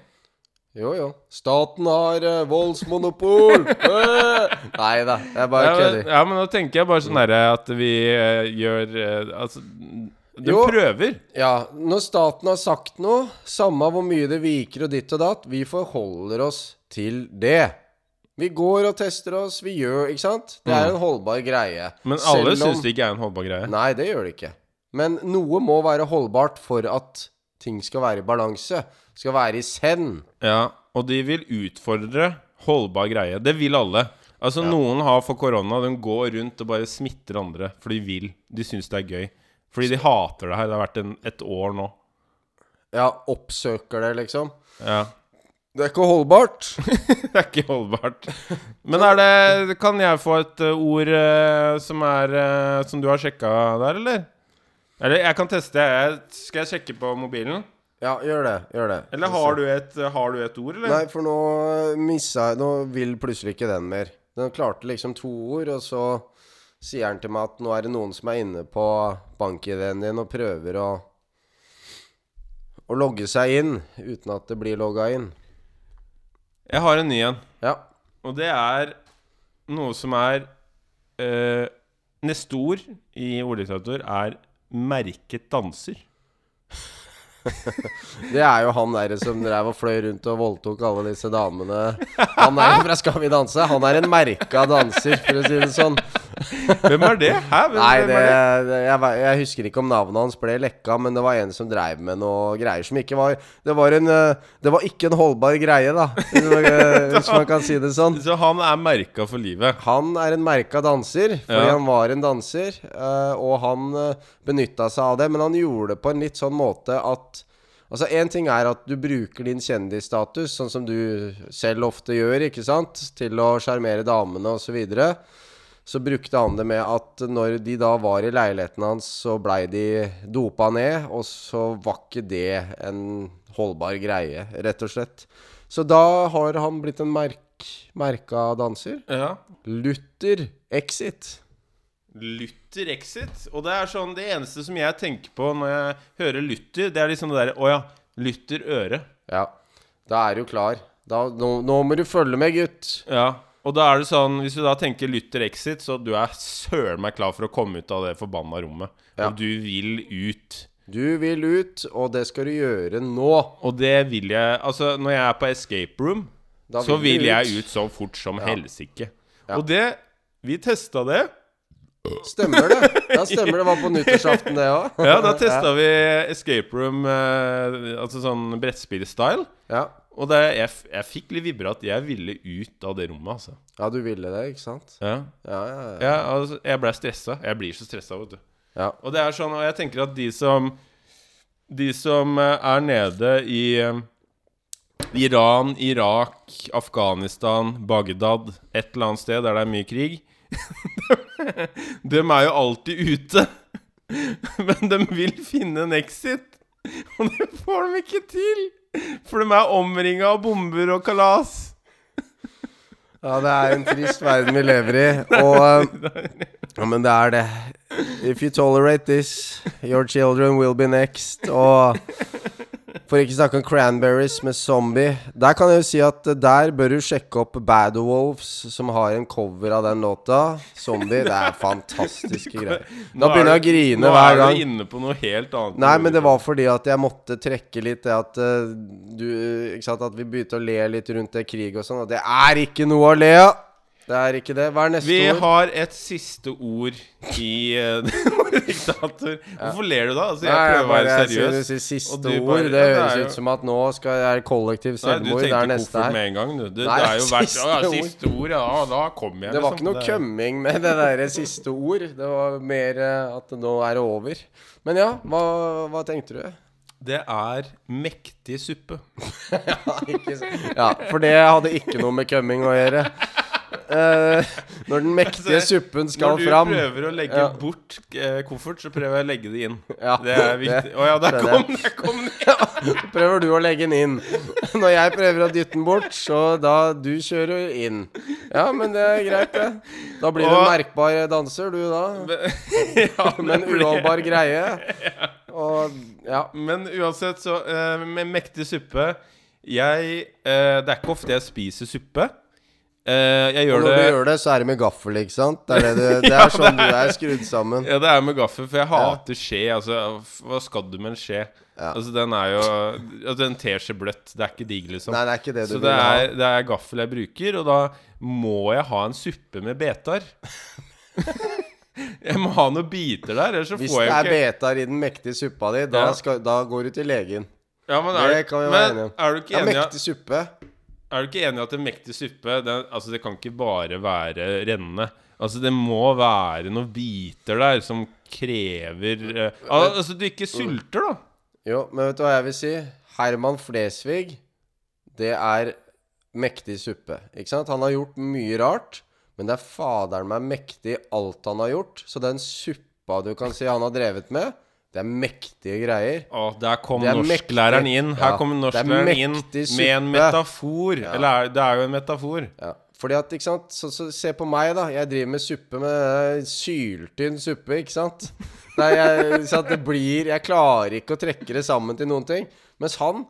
Jo, jo. Staten har uh, voldsmonopol! Eh! Nei da, jeg bare Ja, men, kødder. ja, men nå tenker jeg bare sånn derre at vi uh, gjør uh, Altså De Jo. prøver. Ja, når staten har sagt noe, samme hvor mye det viker og ditt og datt, vi forholder oss til det. Vi går og tester oss, vi gjør Ikke sant? Det er en holdbar greie. Mm. Men alle om- syns det ikke er en holdbar greie. Nei, det gjør det ikke. Men noe må være holdbart for at ting skal være i balanse. Skal være i send. Ja, og de vil utfordre holdbar greie. Det vil alle. Altså Noen har for korona, de går rundt og bare smitter andre. For de vil. De syns det er gøy. Fordi de hater det her. Det har vært en, et år nå. Ja, oppsøker det, liksom. Ja Det er ikke holdbart. Det er ikke holdbart. Men er det Kan jeg få et eh, ord uh, som er uh, Som du har sjekka der, eller? Eller jeg kan teste. Jeg, skal jeg sjekke på mobilen? Ja, gjør det. Gjør det. Eller har du et, har du et ord, eller? Nei, for nå missa jeg Nå vil plutselig ikke den mer. Den klarte liksom to ord, og så sier den til meg at nå er det noen som er inne på bank-ID-en din og prøver å å logge seg inn uten at det blir logga inn. Jeg har en ny en. Ja. Og det er noe som er øh, Neste ord i ordlitteratur er merket danser. Det er jo han der som drev og fløy rundt og voldtok alle disse damene. Han er jo fra Skal vi danse. Han er en merka danser, for å si det sånn. Hvem er det? Hæ? Hvem, Nei, hvem det, er det? jeg, jeg husker ikke om navnet hans ble lekka, men det var en som dreiv med noe greier som ikke var Det var, en, eh, det var ikke en holdbar greie, da. Hvis man, eh, kan si det sånn. Så han er merka for livet. Han er en merka danser, fordi Ja. han var en danser. eh, og han uh, benytta seg av det, men han gjorde det på en litt sånn måte at Altså, én ting er at du bruker din kjendisstatus, sånn som du selv ofte gjør, ikke sant, til å sjarmere damene osv. Så, videre. Så brukte han det med at når de da var i leiligheten hans, så blei de dopa ned, og så var ikke det en holdbar greie, rett og slett. Så da har han blitt en merk, merka danser. Ja. Luther Exit. Luther Exit. Og det er sånn Det eneste som jeg tenker på når jeg hører Luther, det er liksom det derre Å ja, Luther øre. Ja, da er du klar. Da, nå, nå må du følge med, gutt. Ja. Og da er det sånn Hvis du da tenker lytter Exit, så du er søren meg klar for å komme ut av det forbanna rommet. Ja. Og du vil ut. Du vil ut, og det skal du gjøre nå. Og det vil jeg Altså, når jeg er på escape room, vil så vil jeg ut så fort som helsike. Ja. Og det Vi testa det. Stemmer det? Ja, stemmer det. var på nyttårsaften, det òg. Ja, da testa vi escape room, eh, altså sånn brettspill-style. Ja. Og det, jeg, jeg fikk litt vibber at jeg ville ut av det rommet, altså. ja, du ville det, ikke sant? Ja, Ja, ja, ja. ja altså, Jeg blei stressa. Jeg blir så stressa, vet du. ja. Og det er sånn, og jeg tenker at de som De som eh, er nede i eh, Iran, Irak, Afghanistan, Bagdad Et eller annet sted der det er mye krig Dem er jo alltid ute Men de vil finne en exit Og det får de ikke til For de er omringa av bomber og kalas Ja, det er en trist verden vi lever i. Og Ja, men det er det. If you tolerate this, your children will be next. Og for ikke snakke om Cranberries med Zombie. Der kan jeg jo si at eh, der bør du sjekke opp Bad Wolves, som har en cover av den låta. Zombie. Det er fantastiske greier. Nå begynner jeg å grine hver gang. Nå er du inne på noe helt annet Nei, men det var fordi at jeg måtte trekke litt det at eh, du Ikke sant, at vi begynte å le litt rundt det krig og sånn, og det er ikke noe å le av! Det er ikke det. Hva er neste Vi ord? har et siste ord i uh, Diktator. Hvorfor ler du da? Altså, jeg Nei, prøver å være seriøs. Jeg sier siste du ord. bare- det høres jo- ut som at nå skal jeg er kollektiv Nei, du selvmord. Det er tenkte koffert med en gang, du. Det, Nei, det er jo siste ja, siste ord. Ja, da kommer jeg. Det var liksom. ikke noe kømming med det der siste ord. Det var mer uh, at nå er det over. Men ja, hva, hva tenkte du? Det er mektig suppe. Ja, ja, for det hadde ikke noe med kømming å gjøre. Eh, når den mektige suppen skal fram. Når du prøver å legge Ja. bort eh, koffert, så prøver jeg å legge det inn. Ja, Det er viktig. Å ja, der kom, der kom den! prøver du å legge den inn. Når jeg prøver å dytte den bort, så da du kjører inn. Ja, men det er greit, det. Da blir du en merkbar danser, du da. ja, Med en det uholdbar greie. Og ja. Men uansett, så uh, Med mektig suppe Jeg uh, Det er ikke ofte jeg spiser suppe. Eh, jeg Og når det du gjør det, så er det med gaffel, ikke sant? Det er, det, du- det er sånn du er skrudd sammen. Ja, det er med gaffel, for jeg hater skje. Altså, hva skal du med en skje? Ja. Altså, den er jo altså, Den ter seg bløtt. Det er ikke digg, liksom. Nei, det er ikke det du Så vil det ha. er, det er gaffel jeg bruker, og da må jeg ha en suppe med betar. jeg må ha noen biter der, ellers så Hvis får det er betar i den mektige suppa di, da, Ja. skal, da går du til legen. ja, men Det er, kan vi være men, enige om. er du ikke enig Ja, mektig suppe. Er du ikke enig i at en mektig suppe det, Altså det kan ikke bare være rennende. Altså Det må være noen biter der som krever uh, al Altså du ikke sulter, da. Jo, men vet du hva jeg vil si? Herman Flesvig, det er mektig suppe. Ikke sant? Han har gjort mye rart, men det er faderen meg mektig alt han har gjort. Så den suppa du kan si han har drevet med, det er mektige greier. Å, der kom er norsklæreren inn. Her Ja, kom er norsklæreren inn med en metafor. metafor. Eller er, det er jo en metafor. Ja. Fordi at, ikke sant så, så Se på meg, da. Jeg driver med suppe med syltynn suppe, ikke sant? Nei, jeg, sant? det blir Jeg klarer ikke å trekke det sammen til noen ting. Mens han,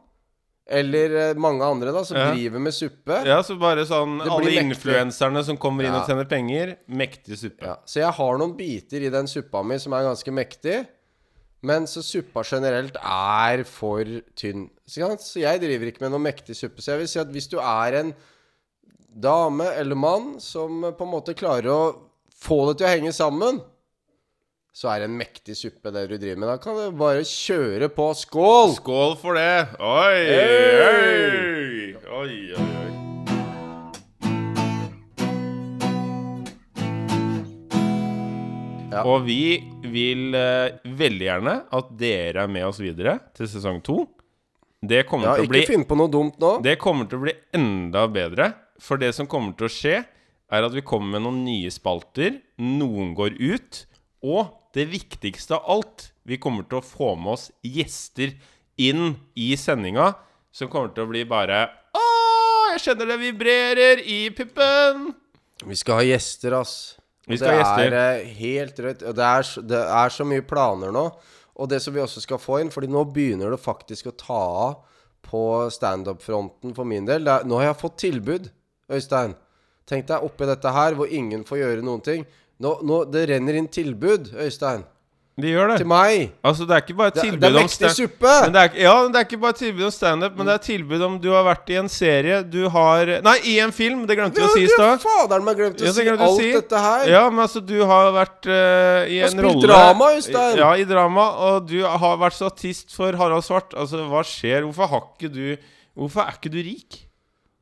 eller eh, mange andre, da, som Ja. driver med suppe Ja, så bare sånn Alle influenserne som kommer inn Ja. og tjener penger. Mektig suppe. ja. Så jeg har noen biter i den suppa mi som er ganske mektig. Men så suppa generelt er for tynn. Så jeg driver ikke med noe mektig suppe. Så jeg vil si at hvis du er en dame eller mann som på en måte klarer å få det til å henge sammen, så er det en mektig suppe det du driver med. Da kan du bare kjøre på. Skål! Skål for det! Oi, Hey! oi, oi, oi, Ja. Og vi vil eh, veldig gjerne at dere er med oss videre til sesong to. Det kommer, Ja, til å ikke bli, finn på noe dumt nå. det kommer til å bli enda bedre. For det som kommer til å skje, er at vi kommer med noen nye spalter. Noen går ut. Og det viktigste av alt, vi kommer til å få med oss gjester inn i sendinga som kommer til å bli bare Å, jeg kjenner det vibrerer i puppen! Vi skal ha gjester, ass. Vi skal ha gjester. Det er eh, helt rødt. Det er, det er så mye planer nå. Og det som vi også skal få inn, Fordi nå begynner det faktisk å ta av på standup-fronten for min del. Er, nå har jeg fått tilbud, Øystein. Tenk deg oppi dette her hvor ingen får gjøre noen ting. Nå, nå, det renner inn tilbud, Øystein. De gjør det. Til meg. Altså, det er ikke bare tilbud det er om mektig suppe! Men det er, ja, det er ikke bare tilbud om standup, men det er tilbud om du har vært i en serie Du har Nei, i en film! Det glemte vi å si i stad. Faderen meg glemte å si glemte jeg alt si. dette her. Ja, men altså, du har vært uh, i har en spilt rolle drama, Øystein. Ja, i drama. Og du har vært statist for Harald Svart. Altså, hva skjer? Hvorfor har ikke du Hvorfor er ikke du rik?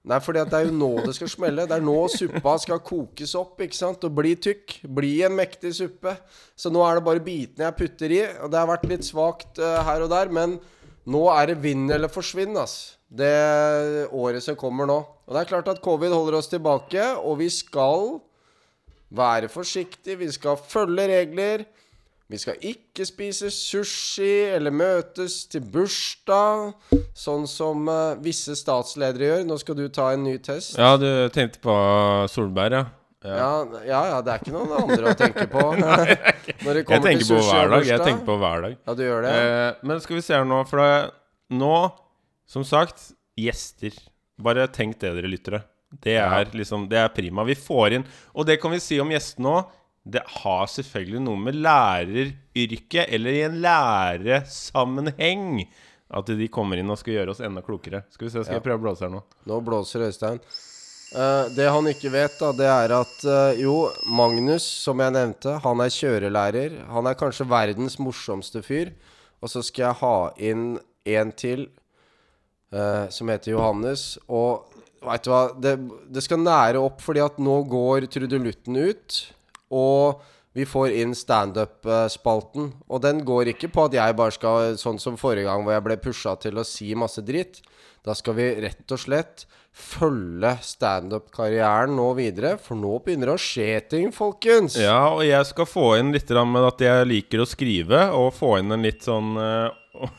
Nei, fordi det er jo nå det skal smelle. Det er nå suppa skal kokes opp ikke sant? og bli tykk. Bli en mektig suppe. Så nå er det bare bitene jeg putter i. Og det har vært litt svakt uh, her og der, men nå er det vinn eller forsvinn, ass. Det året som kommer nå. Og det er klart at covid holder oss tilbake, og vi skal være forsiktige. Vi skal følge regler. Vi skal ikke spise sushi eller møtes til bursdag, sånn som uh, visse statsledere gjør. Nå skal du ta en ny test. Ja, du tenkte på Solberg, ja. Ja, ja, ja det er ikke noen andre å tenke på. Det Jeg kommer tenker på hver dag. Jeg tenker på hver dag. Ja, du gjør det? Eh, men skal vi se her nå, for det, nå, som sagt, gjester. Bare tenk det, dere lyttere. Det er liksom Det er prima. Vi får inn Og det kan vi si om gjestene òg. Det har selvfølgelig noe med læreryrket, eller i en læresammenheng, at de kommer inn og skal gjøre oss enda klokere. Skal vi se, skal jeg prøve å blåse her nå? Nå blåser Øystein. Uh, det han ikke vet, da, det er at uh, jo, Magnus, som jeg nevnte, han er kjørelærer. Han er kanskje verdens morsomste fyr. Og så skal jeg ha inn en til uh, som heter Johannes. Og veit du hva, det, det skal nære opp, fordi at nå går trudelutten ut. Og vi får inn standup-spalten. Og den går ikke på at jeg bare skal, sånn som forrige gang hvor jeg ble pusha til å si masse dritt. Da skal vi rett og slett følge standup-karrieren nå videre, for nå begynner det å skje ting, folkens. Ja, og jeg skal få inn litt med at jeg liker å skrive, og få inn en litt sånn uh,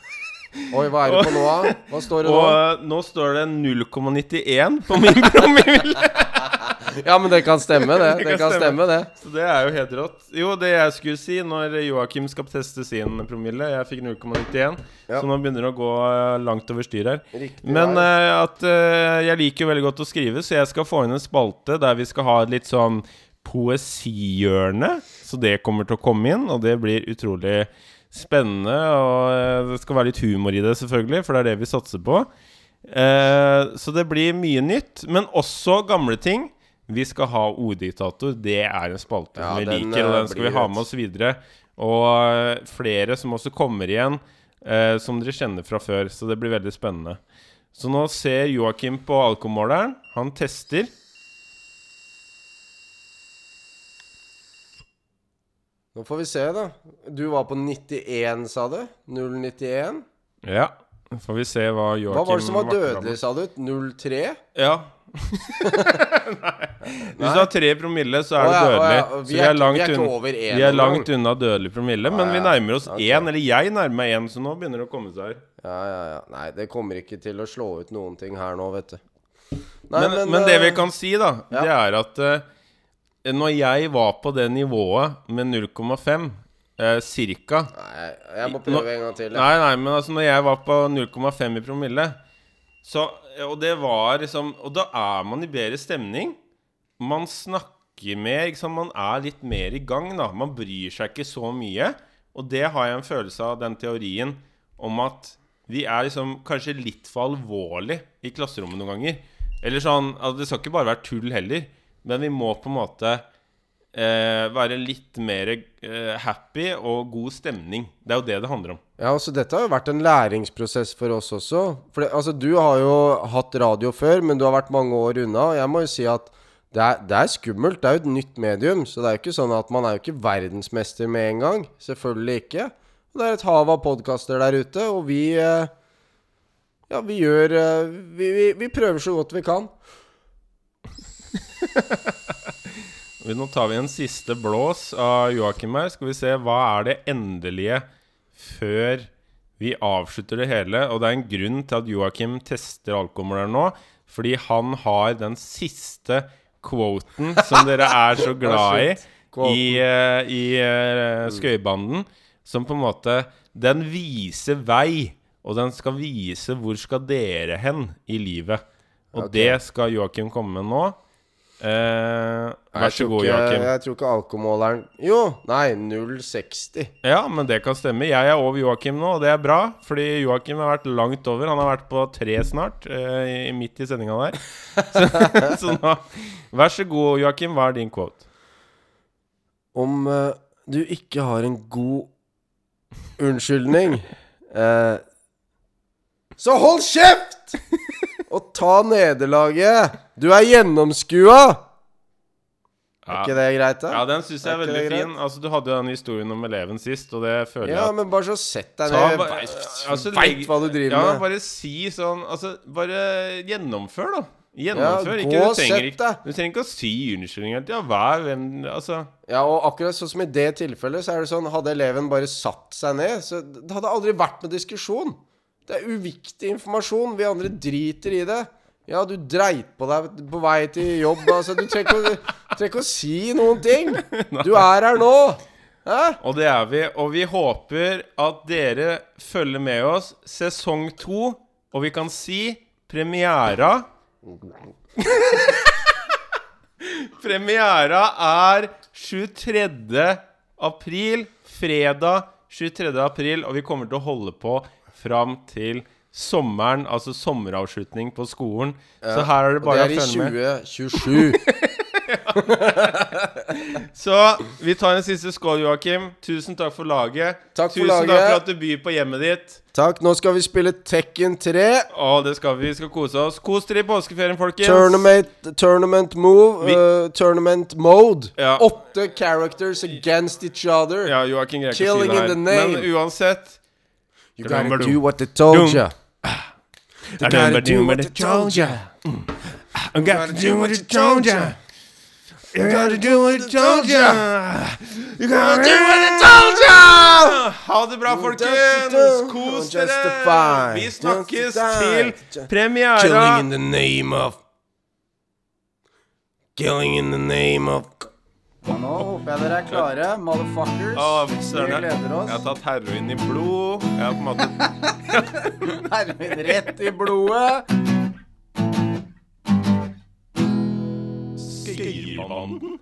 Oi, hva er det på nå, da? Hva står det Og nå? eh, nå står det 0,91 på min promille. Ja, men det kan stemme, det. Det kan kan stemme, det. Så det er jo helt rått. Jo, det jeg skulle si når Joakim skal teste sin promille Jeg fikk 0,91, Ja. så nå begynner det å gå eh, langt over styr her. Riktig Men eh, at uh, jeg liker jo veldig godt å skrive, så jeg skal få inn en spalte der vi skal ha et litt sånn poesihjørne. Så det kommer til å komme inn, og det blir utrolig spennende. Og det skal være litt humor i det, selvfølgelig, for det er det vi satser på. Eh, så det blir mye nytt, men også gamle ting. Vi skal ha orddiktator. Det er en spalte Ja, som vi den, liker, og eh, den skal vi ha med oss videre. Og eh, flere som også kommer igjen, eh, som dere kjenner fra før. Så det blir veldig spennende. Så nå ser Joakim på alkomåleren. Han tester. Nå får vi se, da. Du var på 91, sa du? 091? Ja. Nå får vi se hva Joakim Hva var det som var dødelig, sa du? 03? Ja. Hvis du har tre promille, så er Å du ja, å dødelig. ja, Så vi vi er er ikke- vi er over vi er langt unna dødelig promille. Men vi nærmer oss én. Okay. eller jeg nærmer meg én, så nå begynner det å komme seg her. Ja, ja, ja. Nei, det kommer ikke til å slå ut noen ting her nå, vet du. Nei, Men, men, det vi eh, kan si, da, ja. det er at uh, når jeg var på det nivået med 0,5 eh, cirka Nei, jeg må prøve en gang til. Ja. Nei, nei, men altså når jeg var på 0,5 i promille så, Og det var liksom Og da er man i bedre stemning. Man snakker mer. Liksom. Man er litt mer i gang, da. Man bryr seg ikke så mye. Og det har jeg en følelse av, den teorien om at vi er liksom kanskje litt for alvorlig i klasserommet noen ganger. Eller sånn altså Det skal ikke bare være tull heller, men vi må på en måte eh, være litt mer eh, happy og god stemning. Det er jo det det handler om. Ja, altså Dette har jo vært en læringsprosess for oss også. For det, altså Du har jo hatt radio før, men du har vært mange år unna. Og jeg må jo si at det er, det er skummelt. Det er jo et nytt medium. Så det er jo ikke sånn at man er jo ikke verdensmester med en gang. Selvfølgelig ikke. Det er et hav av podkaster der ute, og vi eh, Ja, vi gjør eh, vi, vi, vi prøver så godt vi kan. Nå tar vi en siste blås av Joakim her. Skal vi se hva er det endelige før vi avslutter det hele. Og det er en grunn til at Joakim tester alkohol nå. Fordi han har den siste quoten som dere er så glad i i, eh, i eh, Skøyerbanden. Som på en måte Den viser vei, og den skal vise hvor skal dere hen i livet. Og okay. det skal Joakim komme med nå. Eh, vær så god, Joakim. Jeg tror ikke alkomåleren Jo, nei, 0,60. Ja, men det kan stemme. Jeg er over Joakim nå, og det er bra. Fordi Joakim har vært langt over. Han har vært på tre snart, eh, i- midt i sendinga der. Så, så nå Vær så god, Joakim. Hva er din quote? Om eh, du ikke har en god unnskyldning eh, Så hold kjeft! Ta nederlaget! Du er gjennomskua! Er ikke det greit, da? Ja, den syns jeg er Er veldig fin. Altså, Du hadde jo den historien om eleven sist, og det føler Ja, jeg Ja, men bare så sett deg ned. ba- Veit altså, vet hva du driver Ja, med. bare si sånn Altså, bare gjennomfør, da. Gjennomfør. Ja, ikke, gå du, trenger, sett ikke, deg. du trenger ikke å si unnskyldning hele tida. Vær hvem Altså Ja, og akkurat sånn som i det tilfellet, så er det sånn Hadde eleven bare satt seg ned, så det hadde aldri vært noen diskusjon. Det er uviktig informasjon. Vi andre driter i det. Ja, du dreit på deg på vei til jobb. Altså, du trenger ikke, å- si noen ting. Du er her nå. Hæ? Og det er vi. Og vi håper at dere følger med oss sesong to. Og vi kan si premiera Premiera er 23. april. Fredag 23. april. Og vi kommer til å holde på fram til sommeren, altså sommeravslutning på skolen. Så her er det bare å følge med. Og det er i 2027. Så vi tar en siste skål, Joakim. Tusen takk for laget. Takk for Tusen laget. takk for at du byr på hjemmet ditt. Takk. Nå skal vi spille Tekken 3. Å, det skal vi. Vi skal kose oss. Kos dere i påskeferien, folkens. Tournament, tournament move. Vi- uh, tournament mode. Ja. Åtte characters against each other. Ja, Joakim greier ikke å si det her. Men uansett You ah. mm. gotta do what they told ya. You gotta do what they told ya. I got to do what you told ya. You gotta do what you told ya. You gotta do what you told ya. Ha det bra, folkens. Kos dere. Vi snakkes til premiera. Killing in the name of Killing in the name of Og nå håper jeg dere er klare, motherfuckers. Å, Vi gleder oss. Jeg har tatt heroin i blod. Jeg har på en måte Heroin rett i blodet. Skøyerbanden.